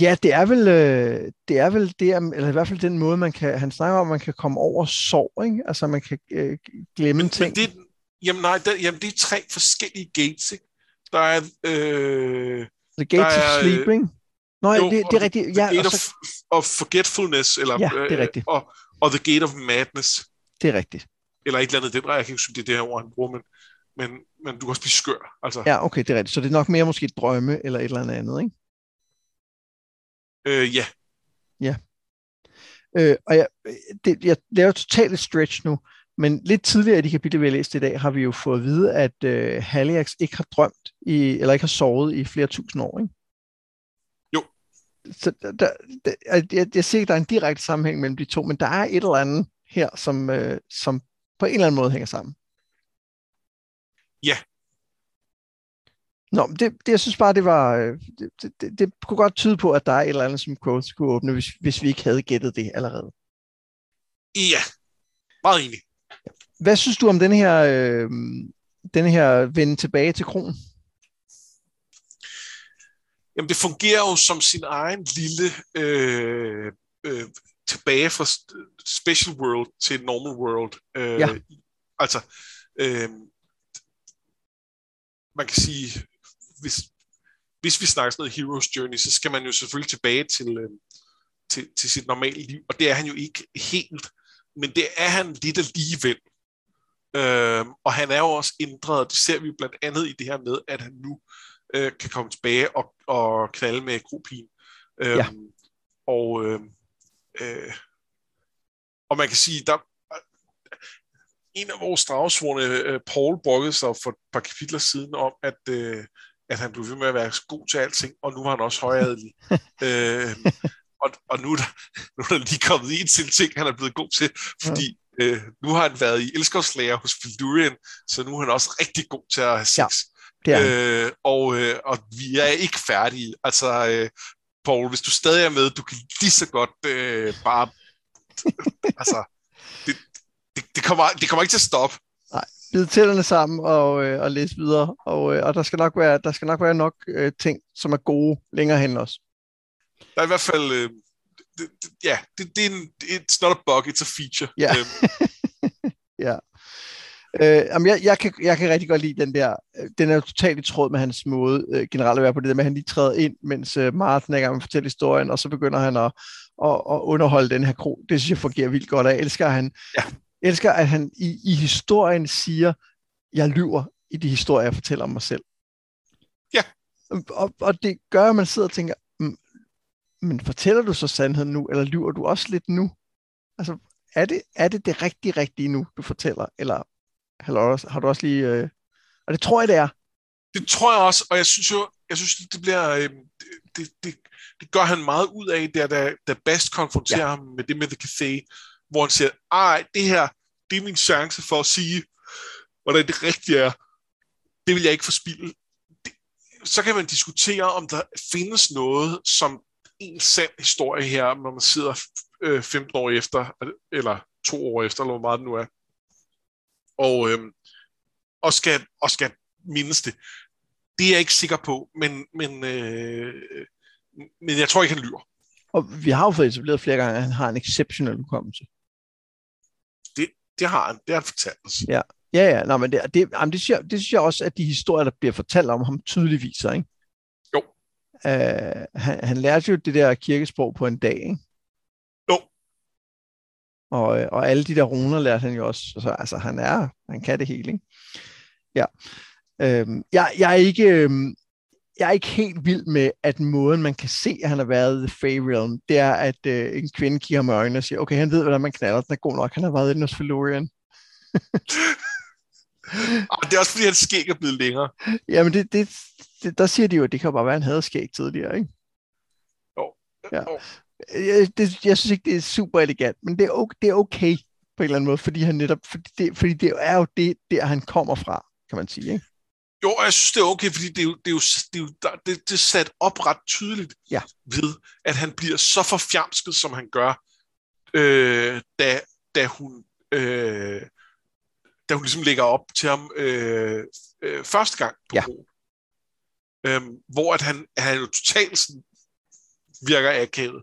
Ja, det er vel, øh, det er vel det, eller i hvert fald den måde, man kan, han snakker om, at man kan komme over sorg, ikke? Altså, man kan øh, glemme men, ting. Men det, jamen nej, der, jamen det er tre forskellige gates, ikke? Der er... Øh, the Gate of er, Sleeping. Nå, jo, det, det er rigtigt. Ja, the Gate of, of Forgetfulness, eller, ja, det er rigtigt. Øh, og, og The Gate of Madness. Det er rigtigt. Eller et eller andet, det jeg kan ikke huske, det er det her ord, han bruger, men, men, men du kan også blive skør. Altså. Ja, okay, det er rigtigt. Så det er nok mere måske et drømme, eller et eller andet, ikke? Øh, ja. Ja. Øh, og jeg, det, jeg laver totalt et stretch nu, men lidt tidligere i de kapitler, vi har læst i dag, har vi jo fået at vide, at øh, Haliax ikke har drømt, i, eller ikke har sovet i flere tusind år, ikke? Jo. Så der, der, jeg, jeg siger ikke, der er en direkte sammenhæng mellem de to, men der er et eller andet her, som, øh, som på en eller anden måde hænger sammen. Ja, Nå, det, det, jeg synes bare, det var, øh, det, det, det kunne godt tyde på, at der er et eller andet, som Quoth skulle åbne, hvis, hvis vi ikke havde gættet det allerede. Ja, meget enig. Hvad synes du om den her, øh, den her vende tilbage til kronen? Jamen, det fungerer jo som sin egen lille øh, øh, tilbage fra Special World til Normal World. Øh, ja. Altså, øh, man kan sige, hvis, hvis vi snakker sådan noget Hero's Journey, så skal man jo selvfølgelig tilbage til, øh, til, til sit normale liv, og det er han jo ikke helt, men det er han lidt alligevel. Øh, og han er jo også ændret, og det ser vi blandt andet i det her med, at han nu øh, kan komme tilbage og, og knalde med Kropin. Øh, ja. Og, øh, øh, og man kan sige, der, en af vores dragsvorene, øh, Paul, brokkede sig for et par kapitler siden om, at, øh, at han blev ved med at være god til alting, og nu var han også højadelig. øh, og, og nu, er der, nu er der lige kommet en til ting, han er blevet god til, fordi. Øh, nu har han været i elskovslæger hos Fildurian, så nu er han også rigtig god til at have sex. Ja, det er øh, og, øh, og vi er ikke færdige. Altså, øh, Paul, hvis du stadig er med, du kan lige så godt øh, bare... altså, det, det, det, kommer, det kommer ikke til at stoppe. Nej, bid tænderne sammen og, øh, og læse videre. Og, øh, og der skal nok være, der skal nok være nok øh, ting, som er gode længere hen også. Der er i hvert fald... Øh, det, det, ja, det, det er en, it's not a bug, it's a feature. Ja. Øhm. ja. Øh, jamen jeg, jeg, kan, jeg kan rigtig godt lide den der, øh, den er jo totalt i tråd med hans måde øh, generelt at være på det der med, at han lige træder ind, mens øh, Martin er gang med at fortælle historien, og så begynder han at, at, at underholde den her kro. Det synes jeg fungerer vildt godt, og jeg elsker, at han, ja. elsker, at han i, i historien siger, jeg lyver i de historier, jeg fortæller om mig selv. Ja. Og, og det gør, at man sidder og tænker, men fortæller du så sandheden nu, eller lyver du også lidt nu? Altså, er det er det, det rigtige, rigtige nu, du fortæller? Eller har du også lige... Øh... Og det tror jeg, det er. Det tror jeg også, og jeg synes jo, jeg synes, det bliver... Øh, det, det, det gør han meget ud af, der, da, da Bast konfronterer ja. ham med det med The Cathay, hvor han siger, ej, det her, det er min chance for at sige, hvordan det rigtige er. Det vil jeg ikke forspille. Det, så kan man diskutere, om der findes noget, som en sand historie her, når man sidder øh, 15 år efter, eller to år efter, eller hvor meget det nu er, og, øh, og, skal, og skal mindes det. Det er jeg ikke sikker på, men, men, øh, men jeg tror ikke, han lyver. Og vi har jo fået etableret flere gange, at han har en exceptionel hukommelse. Det, det har han. Det har han fortalt os. Ja, ja, ja. Nå, men det, det, jamen det, synes jeg, det synes jeg også, at de historier, der bliver fortalt om ham, tydeligt viser, ikke? Uh, han, han lærte jo det der kirkesprog på en dag, ikke? Jo. Og, og alle de der runer lærte han jo også. Altså, altså han er, han kan det hele, ikke? Ja. Øhm, jeg, jeg, er ikke, øhm, jeg er ikke helt vild med, at måden, man kan se, at han har været i The Fey Realm, det er, at øh, en kvinde kigger med øjnene og siger, okay, han ved, hvordan man knaller, den er god nok, han har været i Nosfilorian. det er også, fordi hans skæg er blevet længere. Jamen, det, det, det, der siger de jo, at det kan bare være, at han havde skæg tidligere, ikke? Jo. Ja. Jeg, det, jeg synes ikke, det er super elegant, men det er, okay, det er okay på en eller anden måde, fordi han netop, fordi det, fordi det er jo det, der han kommer fra, kan man sige, ikke? Jo, jeg synes, det er okay, fordi det er jo, det er jo, det er, jo, det, det er sat op ret tydeligt ja. ved, at han bliver så forfjamsket, som han gør, øh, da, da hun øh, da hun ligesom lægger op til ham øh, øh, første gang på ja. broen. Øhm, hvor at han, han jo totalt sådan, virker akavet.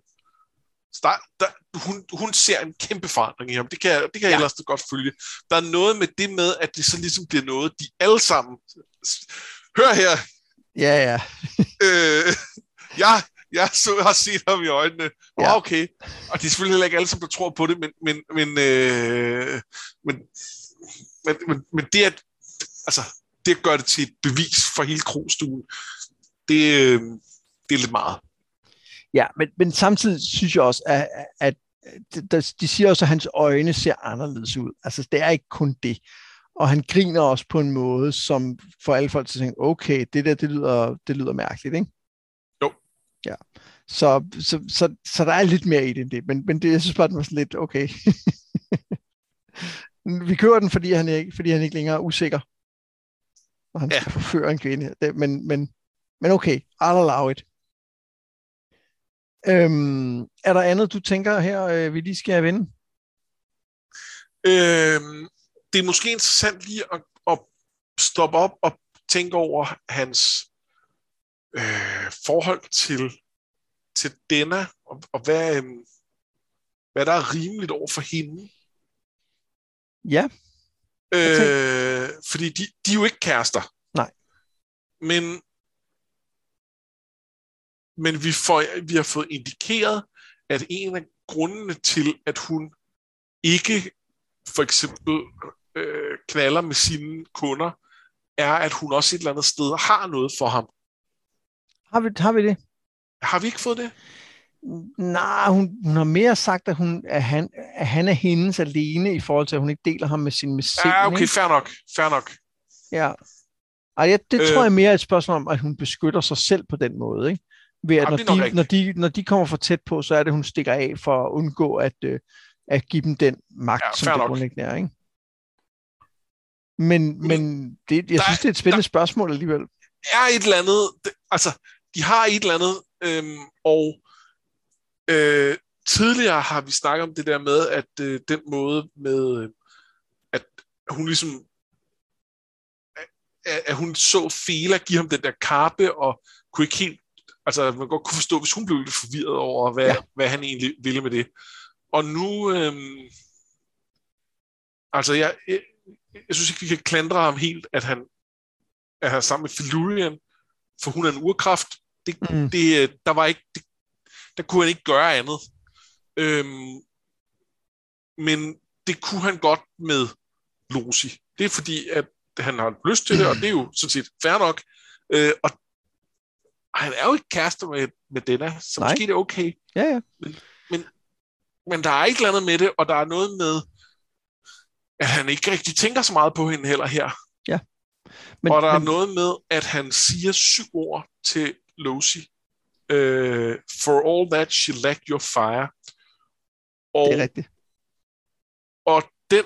Så der, der, hun, hun ser en kæmpe forandring i ham. Det kan, det kan jeg ja. ellers godt følge. Der er noget med det med, at det så ligesom bliver noget, de alle sammen... Hør her! Ja, ja. øh, jeg, jeg så, har set ham i øjnene. Ja. okay. Og det er selvfølgelig heller ikke alle, som der tror på det, men, men, men, øh, men, men, men, men det, at, altså, det gør det til et bevis for hele krogstuen, det, øh, det er lidt meget. Ja, men, men samtidig synes jeg også, at, at de siger også, at hans øjne ser anderledes ud. Altså, det er ikke kun det. Og han griner også på en måde, som får alle folk til at tænke, okay, det der, det lyder, det lyder mærkeligt, ikke? Jo. Ja. Så, så, så, så der er lidt mere i det end det, men, men det, jeg synes bare, det var sådan lidt, okay. Vi kører den, fordi han ikke, fordi han ikke længere er usikker. Og han ja. skal forføre en kvinde. Det, men, men, men okay, I'll allow it. Øhm, er der andet, du tænker her, øh, vi lige skal vinde? Øhm, det er måske interessant lige at, at stoppe op og tænke over hans øh, forhold til, til denne, og, og hvad, øh, hvad der er rimeligt over for hende. Ja. Øh, fordi de, de er jo ikke kærester. Nej. Men, men vi, får, vi har fået indikeret, at en af grundene til, at hun ikke for eksempel øh, knaller med sine kunder, er, at hun også et eller andet sted har noget for ham. Har vi, har vi det? Har vi ikke fået det? Nej, hun, hun har mere sagt, at, hun, at, han, at han er hendes alene i forhold til, at hun ikke deler ham med sin musik. Ja, okay, fair nok. Fair nok. Ja. Ej, ja, det øh, tror jeg mere er et spørgsmål om, at hun beskytter sig selv på den måde. Ikke? Ved at når, de, når, de, når de kommer for tæt på, så er det, hun stikker af for at undgå at, øh, at give dem den magt, ja, som det grundlæggende er. Ikke? Men, men det, jeg der, synes, det er et spændende der, spørgsmål alligevel. Er et eller andet, det, altså, de har et eller andet, øhm, og Øh, tidligere har vi snakket om det der med, at øh, den måde med, øh, at hun ligesom, at, at hun så Fela give ham den der kappe, og kunne ikke helt, altså man godt kunne forstå, hvis hun blev lidt forvirret over, hvad, ja. hvad han egentlig ville med det. Og nu, øh, altså jeg, jeg, jeg synes ikke, vi kan klandre ham helt, at han er her sammen med Felurian, for hun er en urkraft. Det, mm. det, der var ikke, det der kunne han ikke gøre andet. Øhm, men det kunne han godt med Lucy. Det er fordi, at han har lyst til det, og det er jo sådan set fair nok. Øh, og han er jo ikke kærester med, med Denna, så Nej. måske er det okay. Ja, ja. Men der er ikke noget med det, og der er noget med, at han ikke rigtig tænker så meget på hende heller her. Men, og der men, er noget med, at han siger syv ord til Lucy. Uh, for all that, she lacked your fire. Og, det er rigtigt. og den,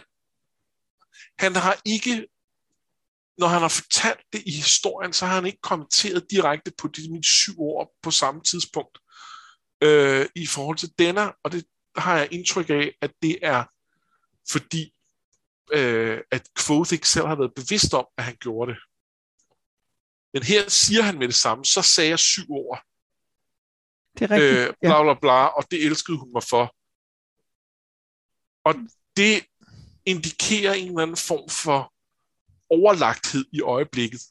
han har ikke, når han har fortalt det i historien, så har han ikke kommenteret direkte på de mine syv ord på samme tidspunkt øh, i forhold til denne, og det har jeg indtryk af, at det er fordi, øh, at Quoth ikke selv har været bevidst om, at han gjorde det. Men her siger han med det samme, så sagde jeg syv ord, Det er rigtigt. øh, bla bla bla, og det elskede hun mig for. Og det indikerer en eller anden form for overlagthed i øjeblikket.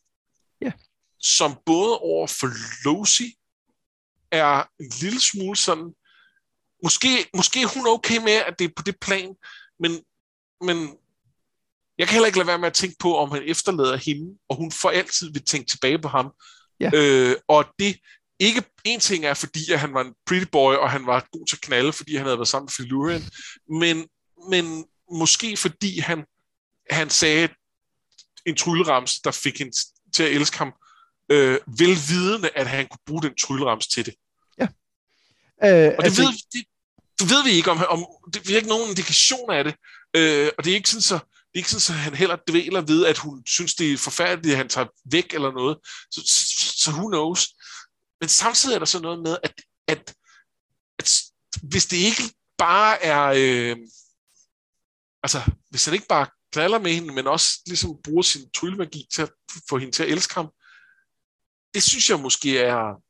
Ja. Som både over for Lucy er en lille smule sådan, måske, måske er hun okay med, at det er på det plan, men, men jeg kan heller ikke lade være med at tænke på, om han efterlader hende, og hun for altid vil tænke tilbage på ham. Ja. Øh, og det ikke en ting er, fordi at han var en pretty boy, og han var god til at knalde, fordi han havde været sammen med Philurian, men, men måske fordi han, han sagde en tryllerams, der fik hende til at elske ham, øh, velvidende, at han kunne bruge den tryllerams til det. Øh, Og det, altså, ved, det, det ved vi ikke, om, om det, vi har ikke nogen indikation af det. Øh, og det er ikke sådan, så, det er ikke sådan, så han heller dvæler ved, at hun synes, det er forfærdeligt, at han tager væk eller noget. Så, så, så who knows? Men samtidig er der så noget med, at, at, at hvis det ikke bare er... Øh, altså, hvis han ikke bare knaller med hende, men også ligesom bruger sin tryllemagi til at få hende til at elske ham, det synes jeg måske er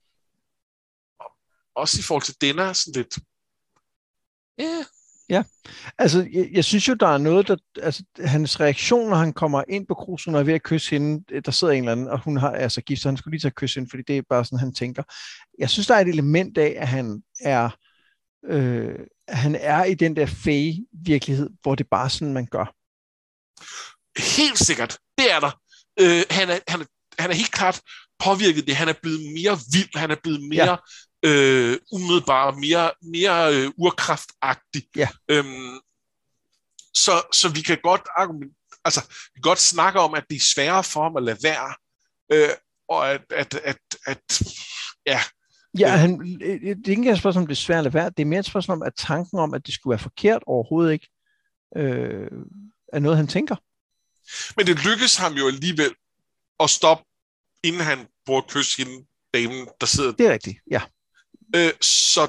også i forhold til Denner sådan lidt Ja. Altså, jeg, jeg synes jo, der er noget, der... Altså, hans reaktion, når han kommer ind på cruisen og er ved at kysse hende, der sidder en eller anden, og hun har altså gift, så han skulle lige tage kysse hende, fordi det er bare sådan, han tænker. Jeg synes, der er et element af, at han er... Øh, han er i den der fage virkelighed, hvor det bare er sådan, man gør. Helt sikkert. Det er der. Øh, han, er, han, er, han er helt klart påvirket det. Han er blevet mere vild. Han er blevet mere ja. Øh, umiddelbar, mere, mere øh, urkraftagtig. Ja. Øhm, så, så vi kan godt argument, altså, vi kan godt snakke om, at det er sværere for ham at lade være. Øh, og at, at, at, at ja, Ja, han, det er ikke et spørgsmål, om det er svært at lade være. Det er mere et spørgsmål om, at tanken om, at det skulle være forkert overhovedet ikke, øh, er noget, han tænker. Men det lykkes ham jo alligevel at stoppe, inden han bruger kysse hende, damen, der sidder. Det er rigtigt, ja. Øh, så,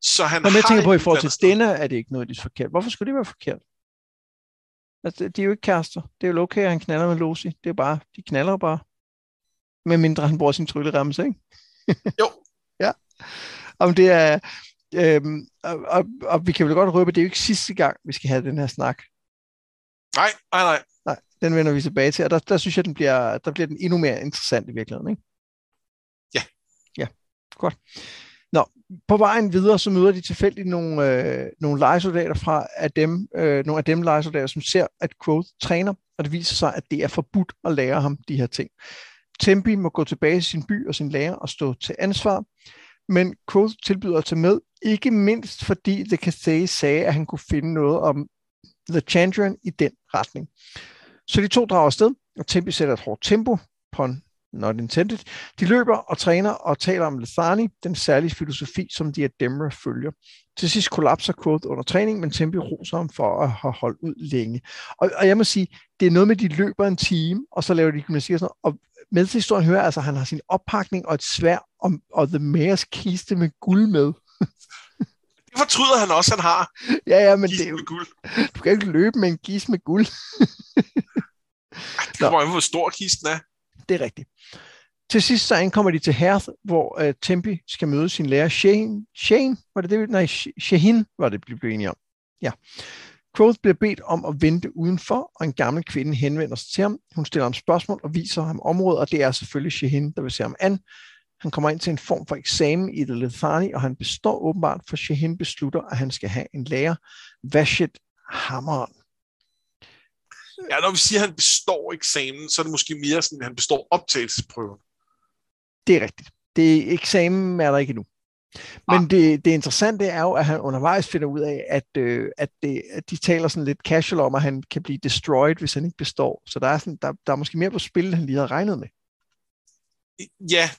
så han Når jeg tænker på, i forhold til denne, er det ikke noget, det er forkert. Hvorfor skulle det være forkert? Altså, de er jo ikke kærester. Det er jo okay, at han knaller med Lucy. Det er bare, de knaller bare. Med mindre han bruger sin trylleremse, ikke? Jo. ja. Om det er... Øhm, og, og, og, vi kan vel godt røbe, det er jo ikke sidste gang, vi skal have den her snak. Nej, nej, nej. Nej, den vender vi tilbage til, og der, der synes jeg, den bliver, der bliver den endnu mere interessant i virkeligheden, ikke? Godt. Nå, på vejen videre, så møder de tilfældigt nogle, øh, nogle legesoldater fra af dem, øh, nogle af dem legesoldater, som ser, at Quoth træner, og det viser sig, at det er forbudt at lære ham de her ting. Tempi må gå tilbage til sin by og sin lærer og stå til ansvar, men Quoth tilbyder at tage med, ikke mindst fordi The Cathay sagde, at han kunne finde noget om The Chandrian i den retning. Så de to drager afsted, og Tempi sætter et hårdt tempo, på not intended. De løber og træner og taler om Lethani, den særlige filosofi, som de Ademra følger. Til sidst kollapser Quoth under træning, men Tempi roser ham for at have holdt ud længe. Og, og jeg må sige, det er noget med, at de løber en time, og så laver de gymnastik og sådan noget. Og med til historien hører altså, at han har sin oppakning og et svær og, og The Mayors kiste med guld med. Det fortryder han også, han har. Ja, ja, men det er jo, guld. du kan ikke løbe med en kiste med guld. Ej, Det kommer an på, hvor stor kisten er. Det er rigtigt. Til sidst så ankommer de til Herth, hvor øh, uh, Tempi skal møde sin lærer Shane. Shane? Var det det? Nej, Shahin var det, vi blev enige om. Ja. Quoth bliver bedt om at vente udenfor, og en gammel kvinde henvender sig til ham. Hun stiller ham spørgsmål og viser ham området, og det er selvfølgelig Shahin, der vil se ham an. Han kommer ind til en form for eksamen i The Lethani, og han består åbenbart, for Shahin beslutter, at han skal have en lærer. Vashit Hammeren. Ja, når vi siger, at han består eksamen, så er det måske mere sådan, at han består optagelsesprøven. Det er rigtigt. Det eksamen er der ikke endnu. Men Ah. det, det interessante er jo, at han undervejs finder ud af, at, øh, at, det, at de taler sådan lidt casual om, at han kan blive destroyed, hvis han ikke består. Så der er, sådan, der, der er måske mere på spil, end han lige havde regnet med. Ja,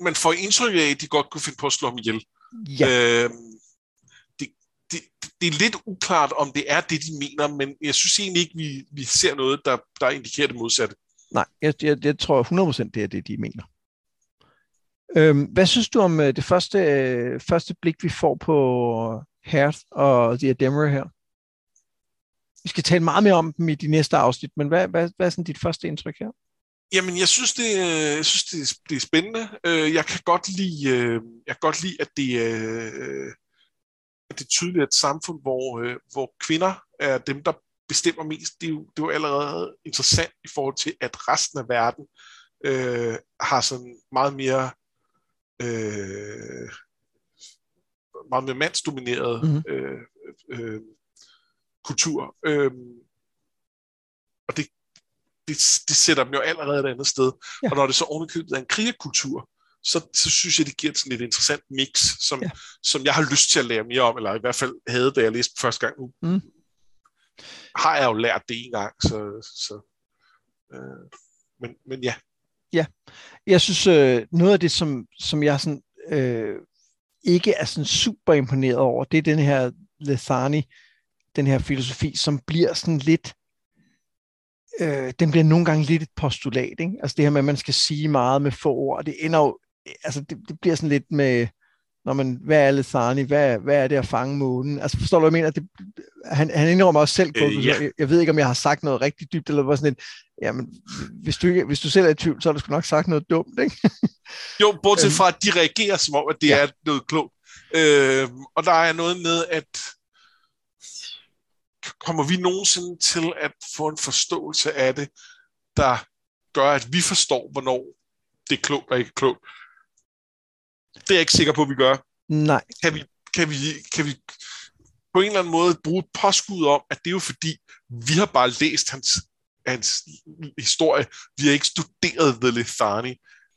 man får indtryk af, at de godt kunne finde på at slå ham ihjel. Ja, Øh, det, er lidt uklart, om det er det, de mener, men jeg synes egentlig ikke, vi, vi ser noget, der, der indikerer det modsatte. nej, jeg, jeg, jeg tror 100% det er det, de mener. Øhm, hvad synes du om øh, det første, øh, første blik, vi får på Hearth og The Ademra her? Vi skal tale meget mere om dem i de næste afsnit, men hvad, hvad, hvad er sådan dit første indtryk her? Jamen, jeg synes, det, øh, jeg synes, det, er, det er spændende. Øh, Jeg kan godt lide, øh, jeg kan godt lide at, det, øh, at det er tydeligt, at et samfund, hvor, øh, hvor kvinder er dem, der bestemmer mest, det er, jo, det er jo allerede interessant i forhold til, at resten af verden øh, har sådan meget mere øh, meget mere mandsdomineret Mhm. mm-hmm. øh, øh, kultur. Øh, og det, det, det sætter dem jo allerede et andet sted. Ja. Og når det så ovenikøbet er en krigerkultur, så, så synes jeg, det giver sådan et interessant mix, som, Ja. ja. som jeg har lyst til at lære mere om, eller i hvert fald havde, da jeg læste første gang. Nu Mm. har jeg jo lært det en gang, så... så øh, men, men ja, Jeg synes, øh, noget af det, som, som jeg sådan, øh, ikke er sådan super imponeret over, det er den her Lethani, den her filosofi, som bliver sådan lidt, øh, den bliver nogle gange lidt et postulat, ikke? Altså det her med, at man skal sige meget med få ord, det ender jo, altså det, det bliver sådan lidt med, når man, hvad er Lethani, hvad, hvad er det at fange månen? Altså forstår du, hvad jeg mener? Det, han, han indrømmer også selv, Øh, øh, ja. jeg, jeg ved ikke, om jeg har sagt noget rigtig dybt, eller var sådan et, jamen, hvis du, hvis du selv er i tvivl, så har du sgu nok sagt noget dumt, ikke? Jo, bortset Øhm. fra, at de reagerer som om, at det ja. er noget klogt. Øh, og der er noget med, at kommer vi nogensinde til at få en forståelse af det, der gør, at vi forstår, hvornår det er klogt og ikke klogt. Det er jeg ikke sikker på, at vi gør. Nej, Kan vi, kan vi, kan vi på en eller anden måde bruge et påskud om, at det er jo fordi, vi har bare læst hans, hans historie. Vi har ikke studeret The Lethani.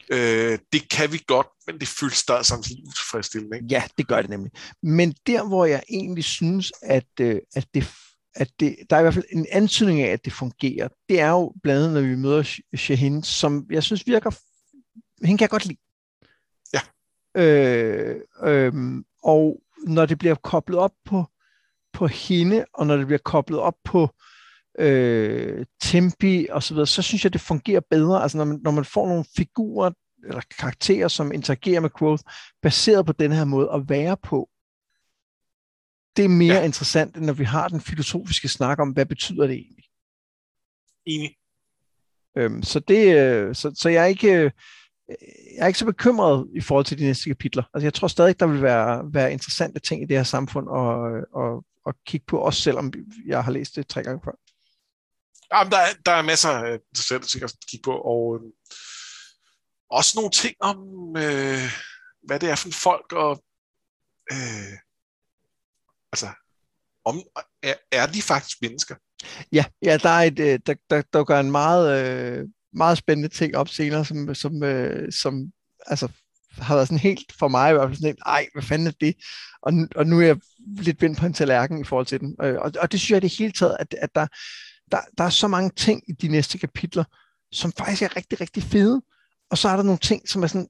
Øh, det kan vi godt, men det føles stadig samtidig utilfredsstillende. Ikke? ja, det gør det nemlig. Men der, hvor jeg egentlig synes, at, øh, at, det, at det, der er i hvert fald en antydning af, at det fungerer, det er jo blandt andet, når vi møder Sh- Shahin, som jeg synes virker, hende kan jeg godt lide. Øh, øh, og når det bliver koblet op på, på hende, og når det bliver koblet op på øh, tempi og så videre, så synes jeg, det fungerer bedre. Altså når man, når man får nogle figurer eller karakterer, som interagerer med Quoth, baseret på den her måde at være på, det er mere. Ja. interessant, end når vi har den filosofiske snak om, hvad betyder det egentlig. Enig. Øhm, så, det, øh, så, så jeg er ikke... øh, Jeg er ikke så bekymret i forhold til de næste kapitler. Altså, jeg tror stadig, der vil være, være interessante ting i det her samfund at, at, at kigge på, også selvom jeg har læst det tre gange før. Jamen, der, er, der er masser af interessante ting at kigge på, og øh, også nogle ting om, øh, hvad det er for en folk, og øh, altså, om, er, er de faktisk mennesker? Ja, ja der, er et, øh, der, der, der gør en meget, øh, meget spændende ting op senere, som, som, øh, som altså, har været sådan helt, for mig i hvert fald sådan helt, ej, hvad fanden er det? Og, og nu er jeg lidt vendt på en tallerken i forhold til den. Øh, Og, og det synes jeg i det hele taget, at, at der, der, der er så mange ting i de næste kapitler, som faktisk er rigtig, rigtig fede. Og så er der nogle ting, som er sådan,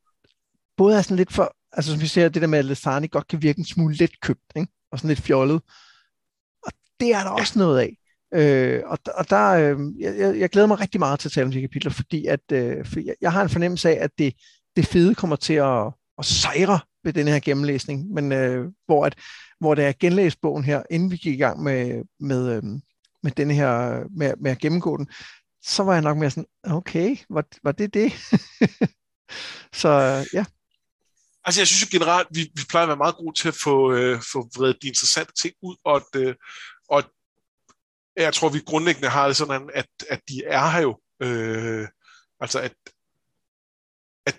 både er sådan lidt for, altså som vi ser, det der med, at Lestani godt kan virke en smule let købt, ikke? og sådan lidt fjollet. Og det er der ja. også noget af. Øh, og, og der, øh, jeg, jeg- jeg glæder mig rigtig meget til at tale om de kapitler, fordi at, øh, for jeg, jeg har en fornemmelse af, at det, det fede kommer til at, at sejre ved den her gennemlæsning, men øh, hvor, at, hvor da jeg genlæste bogen her, inden vi gik i gang med, med, øh, med, den her, med, med at gennemgå den, så var jeg nok mere sådan, okay, var, var det det? så ja, Altså, jeg synes jo generelt, vi, vi plejer at være meget gode til at få, øh, få vredet de interessante ting ud, og, at, øh, og at jeg tror, vi grundlæggende har det sådan, at, at de er her jo. Øh, altså, at, at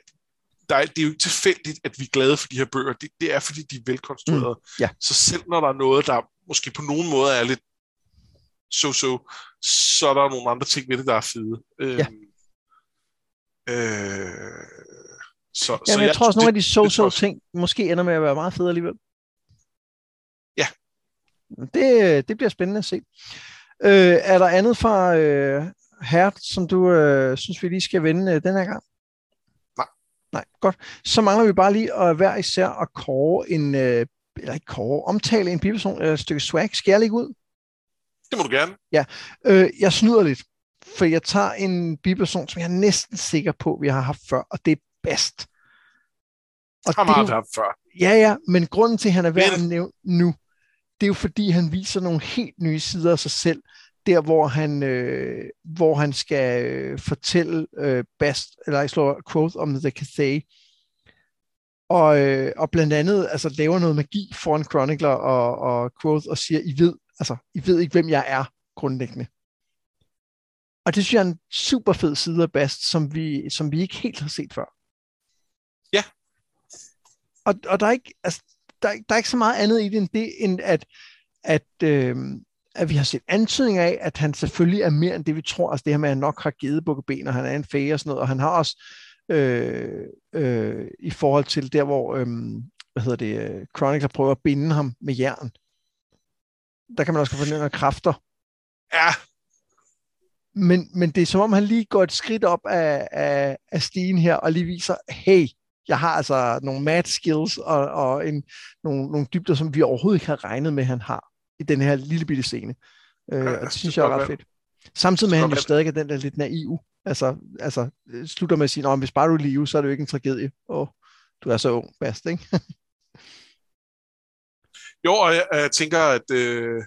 der er, det er jo ikke tilfældigt, at vi er glade for de her bøger. Det, det er, fordi de er velkonstruerede. Mm, ja. Så selv når der er noget, der måske på nogen måde er lidt so-so, så er der nogle andre ting ved det, der er fede. Øh, Ja. øh, Så, Jamen, så jeg, jeg tror også, nogle af de so-so ting måske ender med at være meget fede alligevel. Ja. Det, det bliver spændende at se. Øh, er der andet fra øh, Hert, som du øh, synes, vi lige skal vende øh, den her gang? Nej. Nej, godt. Så mangler vi bare lige at hver især at kåre en, øh, eller ikke kåre, omtale en biperson eller et stykke swag. Skal jeg lægge ud? Det må du gerne. Ja, øh, jeg snyder lidt, for jeg tager en biperson, som jeg er næsten sikker på, vi har haft før, og det er bedst. Og har man haft før. Ja, ja, men grunden til, at han er værd at nævne nu, det er jo fordi, han viser nogle helt nye sider af sig selv, der hvor han, øh, hvor han skal øh, fortælle øh, Bast, eller jeg slår quote om The Cathay, og, øh, og blandt andet altså, laver noget magi foran Chronicler og, og Quoth og siger, I ved, altså, I ved ikke, hvem jeg er grundlæggende. Og det synes jeg er en super fed side af Bast, som vi, som vi ikke helt har set før. Ja. Og, og der, er ikke, altså, der, der er ikke så meget andet i det end det, end at, at, øh, at vi har set antydning af, at han selvfølgelig er mere end det, vi tror. Altså det her med, at han nok har givet bukke ben, og han er en fæge og sådan noget, og han har også øh, øh, i forhold til der, hvor øh, hvad hedder det, Chronicler prøver at binde ham med jern. Der kan man også få nogle kræfter. Ja. Men, men det er som om, han lige går et skridt op af, af, af stigen her, og lige viser, hey, jeg har altså nogle mad skills og, og en, nogle, nogle dybder, som vi overhovedet ikke har regnet med, han har i den her lille bitte scene. Øh, ja, og det synes jeg er ret fedt. Samtidig med, at han jo stadig er den der lidt naiv. Altså, altså slutter med at sige, at hvis bare du er live, så er det jo ikke en tragedie. Og du er så ung, fast, ikke? jo, og jeg, jeg tænker, at øh,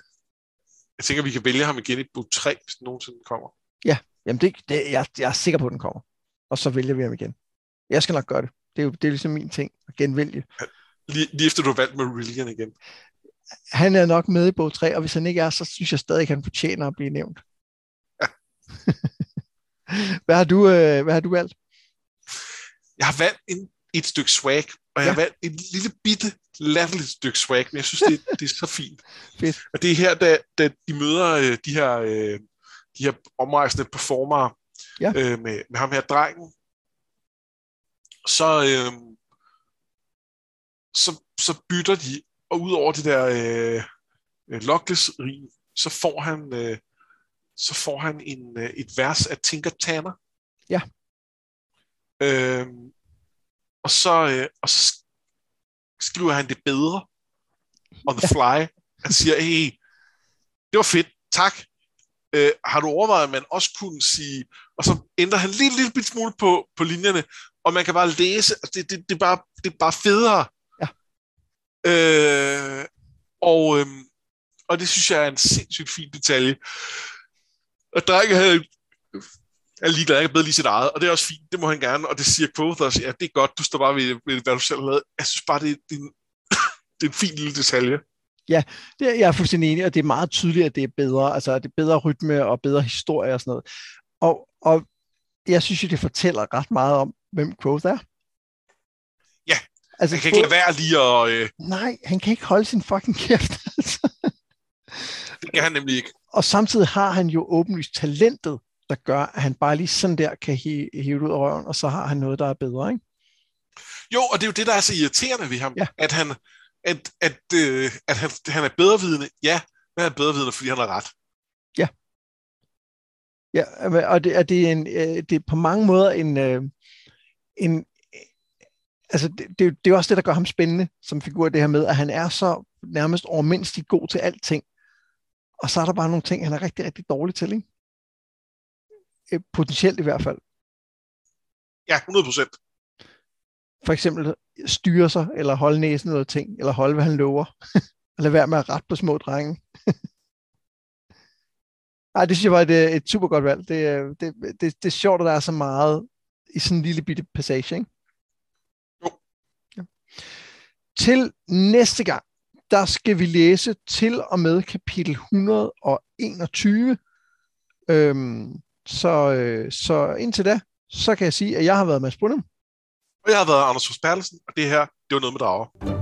jeg tænker, at vi kan vælge ham igen i book 3, hvis den nogensinde kommer. Ja, jamen det, det, jeg, jeg er sikker på, at den kommer. Og så vælger vi ham igen. Jeg skal nok gøre det. Det er jo det er ligesom min ting, at genvælge. Lige, lige efter du har valgt Marillion igen. Han er nok med i bog 3, og hvis han ikke er, så synes jeg stadig, at han fortjener at blive nævnt. Ja. hvad, har du, øh, hvad har du valgt? Jeg har valgt en, et stykke swag, og jeg ja. har valgt et lille bitte latterligt stykke swag, men jeg synes, det, det er så fint. Fedt. Og det er her, da, da de møder øh, de her, øh, de her omrejsende performere ja. øh, med, med ham her drengen, så, øh, så, så bytter de, og ud over det der øh, øh lockless så får han øh, så får han en, øh, et vers af Tinker Tanner. Ja. Øh, og, så, øh, og så skriver han det bedre on the fly. Han siger, hey, det var fedt, tak. Øh, har du overvejet, at man også kunne sige, og så ændrer han lige en lille, lille smule på, på linjerne, og man kan bare læse, altså det, det, det, er, bare, det er bare federe. Ja. Øh, og, øhm, og det synes jeg er en sindssygt fin detalje. Og drengen havde er ligeglad, jeg kan bedre lige sit eget, og det er også fint, det må han gerne, og det siger Quoth også, ja, det er godt, du står bare ved, ved hvad du selv har lavet. Jeg synes bare, det, det, er en, det er en fin lille detalje. Ja, det er, jeg er fuldstændig enig, og det er meget tydeligt, at det er bedre, altså det er bedre rytme og bedre historie og sådan noget. Og, og jeg synes jo, det fortæller ret meget om, hvem Quoth er. Ja, altså, han kan ikke lade være lige at... Øh... Nej, han kan ikke holde sin fucking kæft. Altså. Det kan han nemlig ikke. Og samtidig har han jo åbenlyst talentet, der gør, at han bare lige sådan der kan hive, hive ud af røven, og så har han noget, der er bedre, ikke? Jo, og det er jo det, der er så irriterende ved ham, ja. at han, at, at, øh, at han, han er bedrevidende. Ja, men han er bedrevidende, fordi han har ret. Ja. Og det, og det, er, en, øh, det er på mange måder en, øh, en altså det, det, det er også det, der gør ham spændende som figur, det her med, at han er så nærmest overmindst god til alting. Og så er der bare nogle ting, han er rigtig, rigtig dårlig til, ikke? Øh, potentielt i hvert fald. Ja, 100 procent. For eksempel styre sig, eller holde næsen noget ting, eller holde, hvad han lover. eller være med at rette på små drenge. Ej, det synes jeg var et, et super godt valg. Det, øh, det, det, det er sjovt, at der er så meget i sådan en lille bitte passage, ikke? Jo. Ja. Til næste gang, der skal vi læse til og med kapitel 121. Øhm, så, øh, så indtil da, så kan jeg sige, at jeg har været Mads Brunham. Og jeg har været Anders Hus og det her, det var noget med drager.